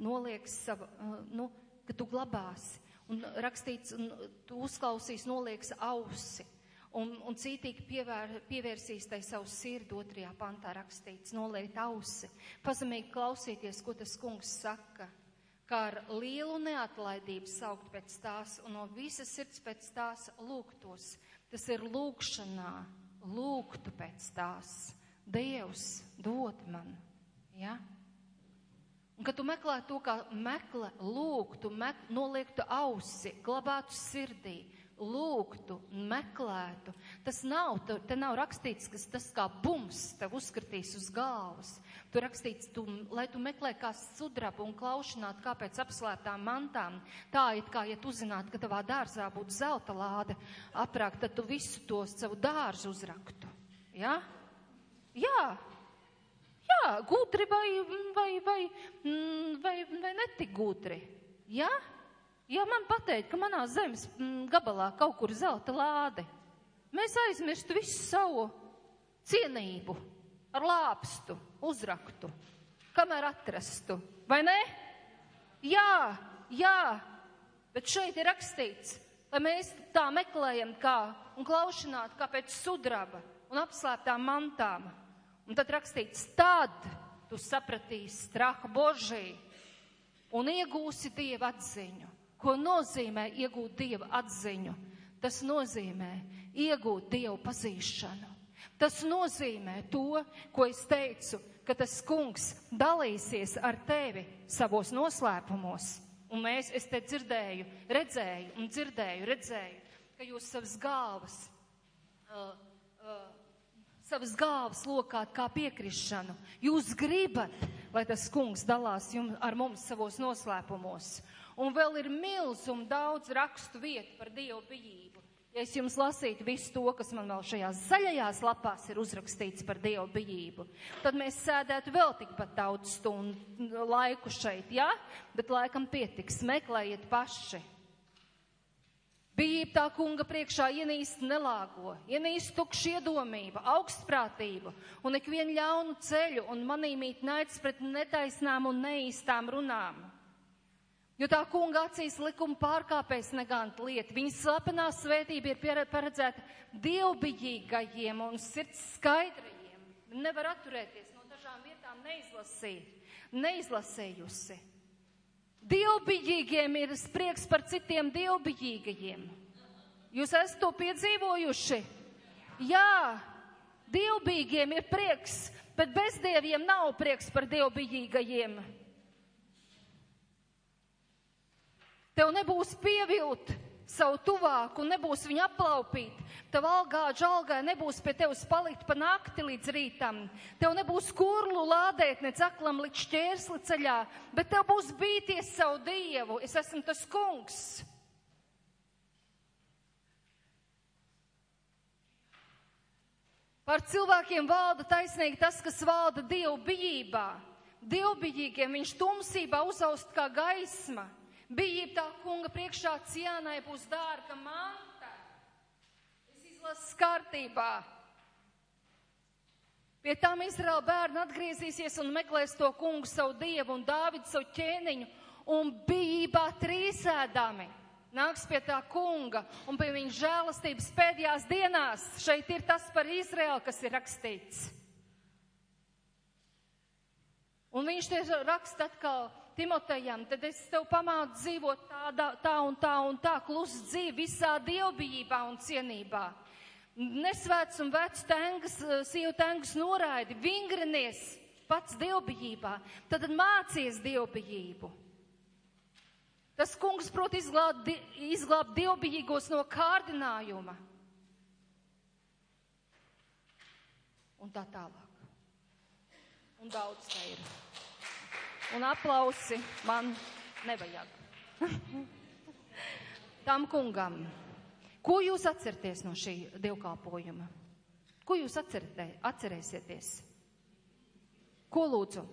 nolieks savu, uh, nu, ka tu glabāsi un rakstīts, un tu uzklausīs, nolieks ausi un, un cītīgi pievēr, pievērsīs tai savu sirdi, otrajā pantā rakstīts, noliet ausi, pazemīgi klausīties, ko tas kungs saka, kā ar lielu neatlaidību saukt pēc tās un no visas sirds pēc tās lūgtos. Tas ir lūgšanā, lūgtu pēc tās. Dievs dod man, ja? Un, kad tu meklē to, kā meklē, lūgtu, mek, noliektu ausi, glabātu sirdī, lūgtu, meklētu. Tas nav, te nav rakstīts, ka tas kā bums tev uzskatīs uz galvas. Tur rakstīts, tu, lai tu meklē kā sudrabu un klaušanāt kā pēc apslēptām mantām. Tā it kā, ja tu zinātu, ka tavā dārzā būtu zelta lāde aprākt, tad tu visu to savu dārzu uzraktu. Ja? Jā, jā, gudri vai, vai, vai, mm, vai, vai netik gudri. Ja? Ja man pateikt, ka manā zemes mm, gabalā kaut kur zelta lāde, mēs aizmirstu visu savu cienību ar lāpstu, uzraktu, kamēr atrastu, vai ne? Jā, jā, bet šeit ir rakstīts, lai mēs tā meklējam kā un klaušanāt kā pēc sudraba un apslēptām mantām. Un tad rakstīts, tad tu sapratīsi strahu Božī un iegūsi Dieva atziņu. Ko nozīmē iegūt Dieva atziņu? Tas nozīmē iegūt Dievu pazīšanu. Tas nozīmē to, ko es teicu, ka tas kungs dalīsies ar tevi savos noslēpumos. Un mēs, es te dzirdēju, redzēju un dzirdēju, redzēju, ka jūs savas galvas, uh, uh, savas galvas lokāt kā piekrišanu. Jūs gribat, lai tas kungs dalās jums, ar mums savos noslēpumos. Un vēl ir milz un daudz rakstu vietu par Dievu bijību. Ja es jums lasītu visu to, kas man vēl šajās zaļajās lapās ir uzrakstīts par Dievu bijību, tad mēs sēdētu vēl tikpat daudz stundu laiku šeit, jā? Ja? Bet laikam pietiks, meklējiet paši. Bijība tā kunga priekšā ienīst nelāgo, ienīst tukšu iedomību, augstprātību un ikvienu ļaunu ceļu un manīmīt naids pret netaisnām un neīstām runām. Jo tā kunga acīs likuma pārkāpēs neganta lieta. Viņas slepenā svētība ir paredzēta dievbijīgajiem un sirds skaidrajiem. Nevar atturēties no dažām vietām neizlasīt, neizlasējusi. Dievbijīgiem ir sprieks par citiem dievbijīgajiem. Jūs esat to piedzīvojuši? Jā, dievbijīgiem ir prieks, bet bezdieviem nav prieks par dievbijīgajiem. Tev nebūs pievilt savu tuvāku, nebūs viņu aplaupīt. Tev algā, žalgai nebūs pie tevis palikt pa nakti līdz rītam. Tev nebūs kurlu lādēt, ne caklam līdz šķērsli ceļā, bet tev būs bīties savu dievu. Es esmu tas kungs. Par cilvēkiem valda taisnīgi tas, kas valda dievu bijībā. Dievbijīgiem viņš tumsībā uzaust kā gaisma. Bijība tā kunga priekšā cienai būs dārga manta. Es izlasu kārtībā. Pie tām Izraēla bērni atgriezīsies un meklēs to kungu savu dievu un Dāvidu savu ķēniņu un bijībā trīsēdami nāks pie tā kunga un pie viņa žēlastības pēdējās dienās. Šeit ir tas par Izraēlu, kas ir rakstīts. Un viņš te raksta atkal Timotejam, tad es tev pamācu dzīvot tādā, tā un tā un tā, klusu dzīvi visā dievbijībā un cienībā. Nesvēts un vecs tengas, eh, sievu tengas noraidi, vingrinies pats dievbijībā, tad mācies dievbijību. Tas kungs prot izglābt, izglābt dievbijīgos no kārdinājuma. Un tā tālāk. Un daudz te ir un aplausi man nevajag. Tam kungam. Ko jūs atcerieties no šī dievkalpojuma? Ko jūs atcerē, atcerēsieties? Ko lūdzu?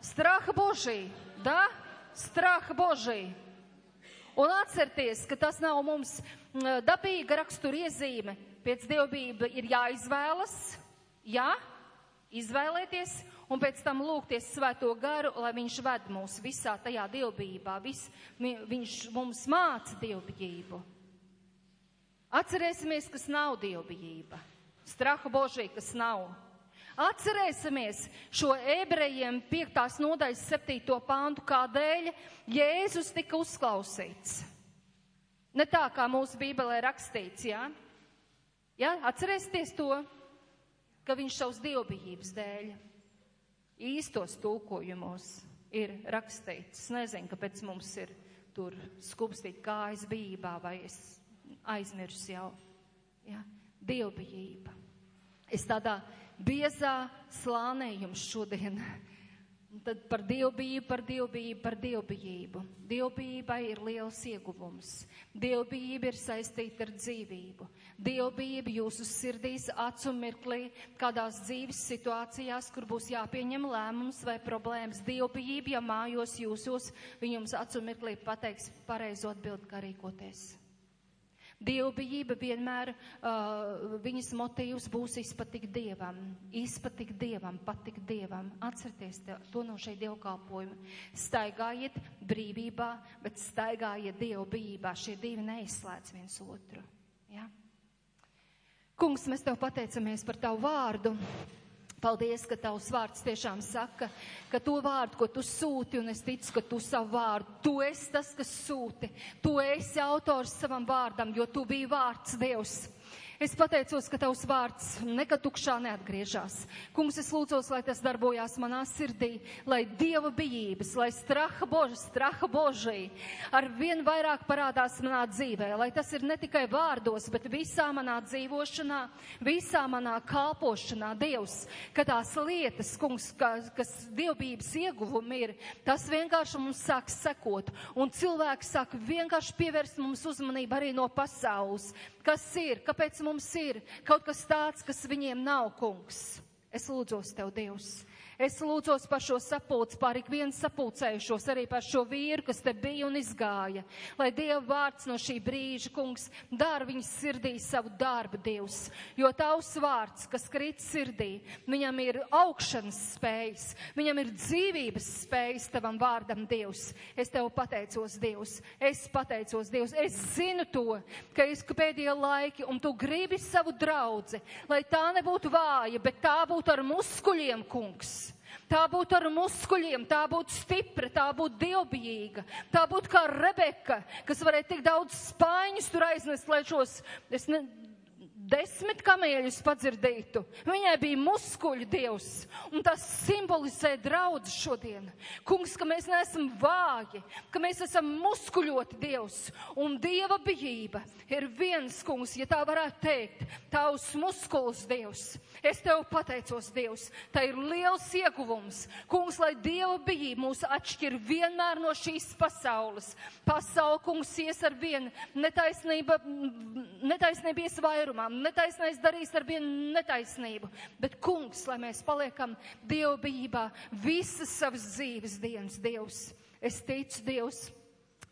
Страх Божий, да? Страх Божий. Un atcerieties, ka tas nav mums dabīga rakstura iezīme. Pēc dievbijība ir jāizvēlas, jā, Izvēlēties un pēc tam lūgties svēto garu, lai viņš ved mūs visā tajā dievbijībā. Vis, viņš mums māca dievbijību. Atcerēsimies, kas nav dievbijība. Straha Božī, kas nav. Atcerēsimies šo ebrejiem 5. nodaļas 7. pāntu, kādēļ Jēzus tika uzklausīts. Ne tā, kā mūsu bībelē rakstīts, jā? Ja? Atcerēsieties to ka viņš savus dievbijības dēļ īstos tulkojumos ir rakstīts. Es nezinu, kāpēc mums ir tur skubstīt kājas bībā vai es aizmirsu jau. Ja? Dievbijība. Es tādā biezā slānē jums šodien Un tad par dievbijību, par dievbijību, par dievbijību. Dievbijībai ir liels ieguvums. Dievbijība ir saistīta ar dzīvību. Dievbijība jūsu sirdīs acu mirklī, kādās dzīves situācijās, kur būs jāpieņem lēmums vai problēmas. Dievbijība, ja mājos jūsos, viņums acu mirklī pateiks pareizo atbildi, kā rīkoties. Dievbijība vienmēr uh, viņas motīvs būs izpatikt Dievam, izpatikt Dievam, patikt Dievam. Atcerieties to no šeit dievkalpojuma. Staigājiet brīvībā, bet staigājiet dievbijībā. Šie divi neizslēdz viens otru. Ja? Kungs, mēs tev pateicamies par tavu vārdu. Paldies, ka tavs vārds tiešām saka, ka to vārdu, ko tu sūti, un es ticu, ka tu savu vārdu, tu esi tas, kas sūti. Tu esi autors savam vārdam, jo tu biji vārds Dievs. Es pateicos, ka tavs vārds nekad tukšā neatgriežas. Kungs, es lūdzos, lai tas darbojās manā sirdī, lai dieva bijības, lai straha boža, straha božai ar vien vairāk parādās manā dzīvē, lai tas ir ne tikai vārdos, bet visā manā dzīvošanā, visā manā kalpošanā, Dievs, ka tās lietas, kungs, ka, kas dievbības ieguvumi ir, tas vienkārši mums sāk sekot, un cilvēki sāk vienkārši pievērst mums uzmanību arī no pasaules. Kas ir? Kāpēc mums ir kaut kas tāds, kas viņiem nav, kungs? Es lūdzos tev, Dievs Es lūdzos par šo sapulci, par ikvienu sapulcējušos, arī par šo vīru, kas te bija un izgāja. Lai Dieva vārds no šī brīža, kungs, dara viņas sirdī savu darbu, Dievs. Jo tavs vārds, kas krīt sirdī, viņam ir augšanas spējas, viņam ir dzīvības spējas tavam vārdam, Dievs. Es tev pateicos, Dievs. Es pateicos, Dievs. Es zinu to, ka es pēdējie laiki, un tu gribi savu draudzi, lai tā nebūtu vāja, bet tā būtu ar muskuļiem, kungs. Tā būtu ar muskuļiem, tā būtu stipra, tā būtu dievbijīga, tā būtu kā Rebeka, kas varēja tik daudz spaiņus tur aiznest, lai šos, es ne, desmit kamieļus padzirdītu. Viņai bija muskuļu dievs, un tas simbolizē draudz šodien. Kungs, ka mēs neesam vāji, ka mēs esam muskuļoti dievs, un dieva bijība ir viens, kungs, ja tā varētu teikt, tavs muskuls dievs. Es tev pateicos, Dievs, tā ir liels ieguvums. Kungs, lai Dieva bijība mūs atšķir vienmēr no šīs pasaules. Pasaule, kungs, ies ar vienu netaisnība, netaisnība ies vairumā, netaisnais darīs ar vienu netaisnību. Bet, kungs, lai mēs paliekam Dieva bijībā visas savas dzīves dienas, Dievs. Es ticu, Dievs.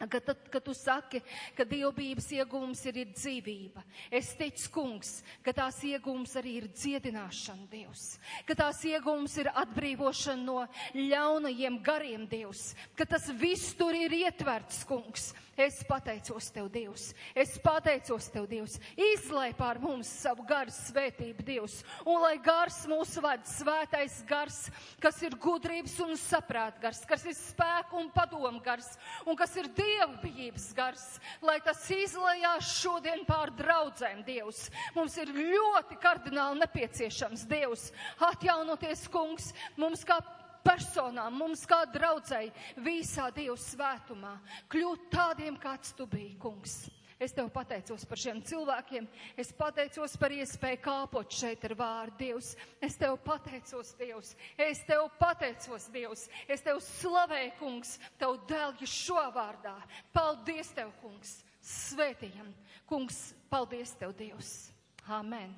Kad, tad, kad tu saki, ka dievbijības iegūms ir, ir dzīvība, es ticu, kungs, ka tās iegūms arī ir dziedināšana, Dievs, ka tās iegūms ir atbrīvošana no ļaunajiem gariem, Dievs, ka tas viss tur ir ietverts, kungs, Es pateicos Tev, Dievs. Es pateicos Tev, Dievs. Izlai pār mums savu garu svētību, Dievs. Un lai gars mūsu vada svētais gars, kas ir gudrības un saprāt gars, kas ir spēku un padomu gars, un kas ir dievbijības gars, lai tas izlajās šodien pār draudzēm, Dievs. Mums ir ļoti kardināli nepieciešams, Dievs, atjaunoties, kungs, mums kā personām, mums kā draudzēji, visā Dieva svētumā, kļūt tādiem, kāds tu biji, kungs. Es tev pateicos par šiem cilvēkiem. Es pateicos par iespēju kāpot šeit ar vārdu Dievs. Es tev pateicos, Dievs. Es tev pateicos, Dievs. Es tev slavēju, kungs, tev dēlju šo vārdā. Paldies tev, kungs. Svētījam. Kungs, paldies tev, Dievs. Amen.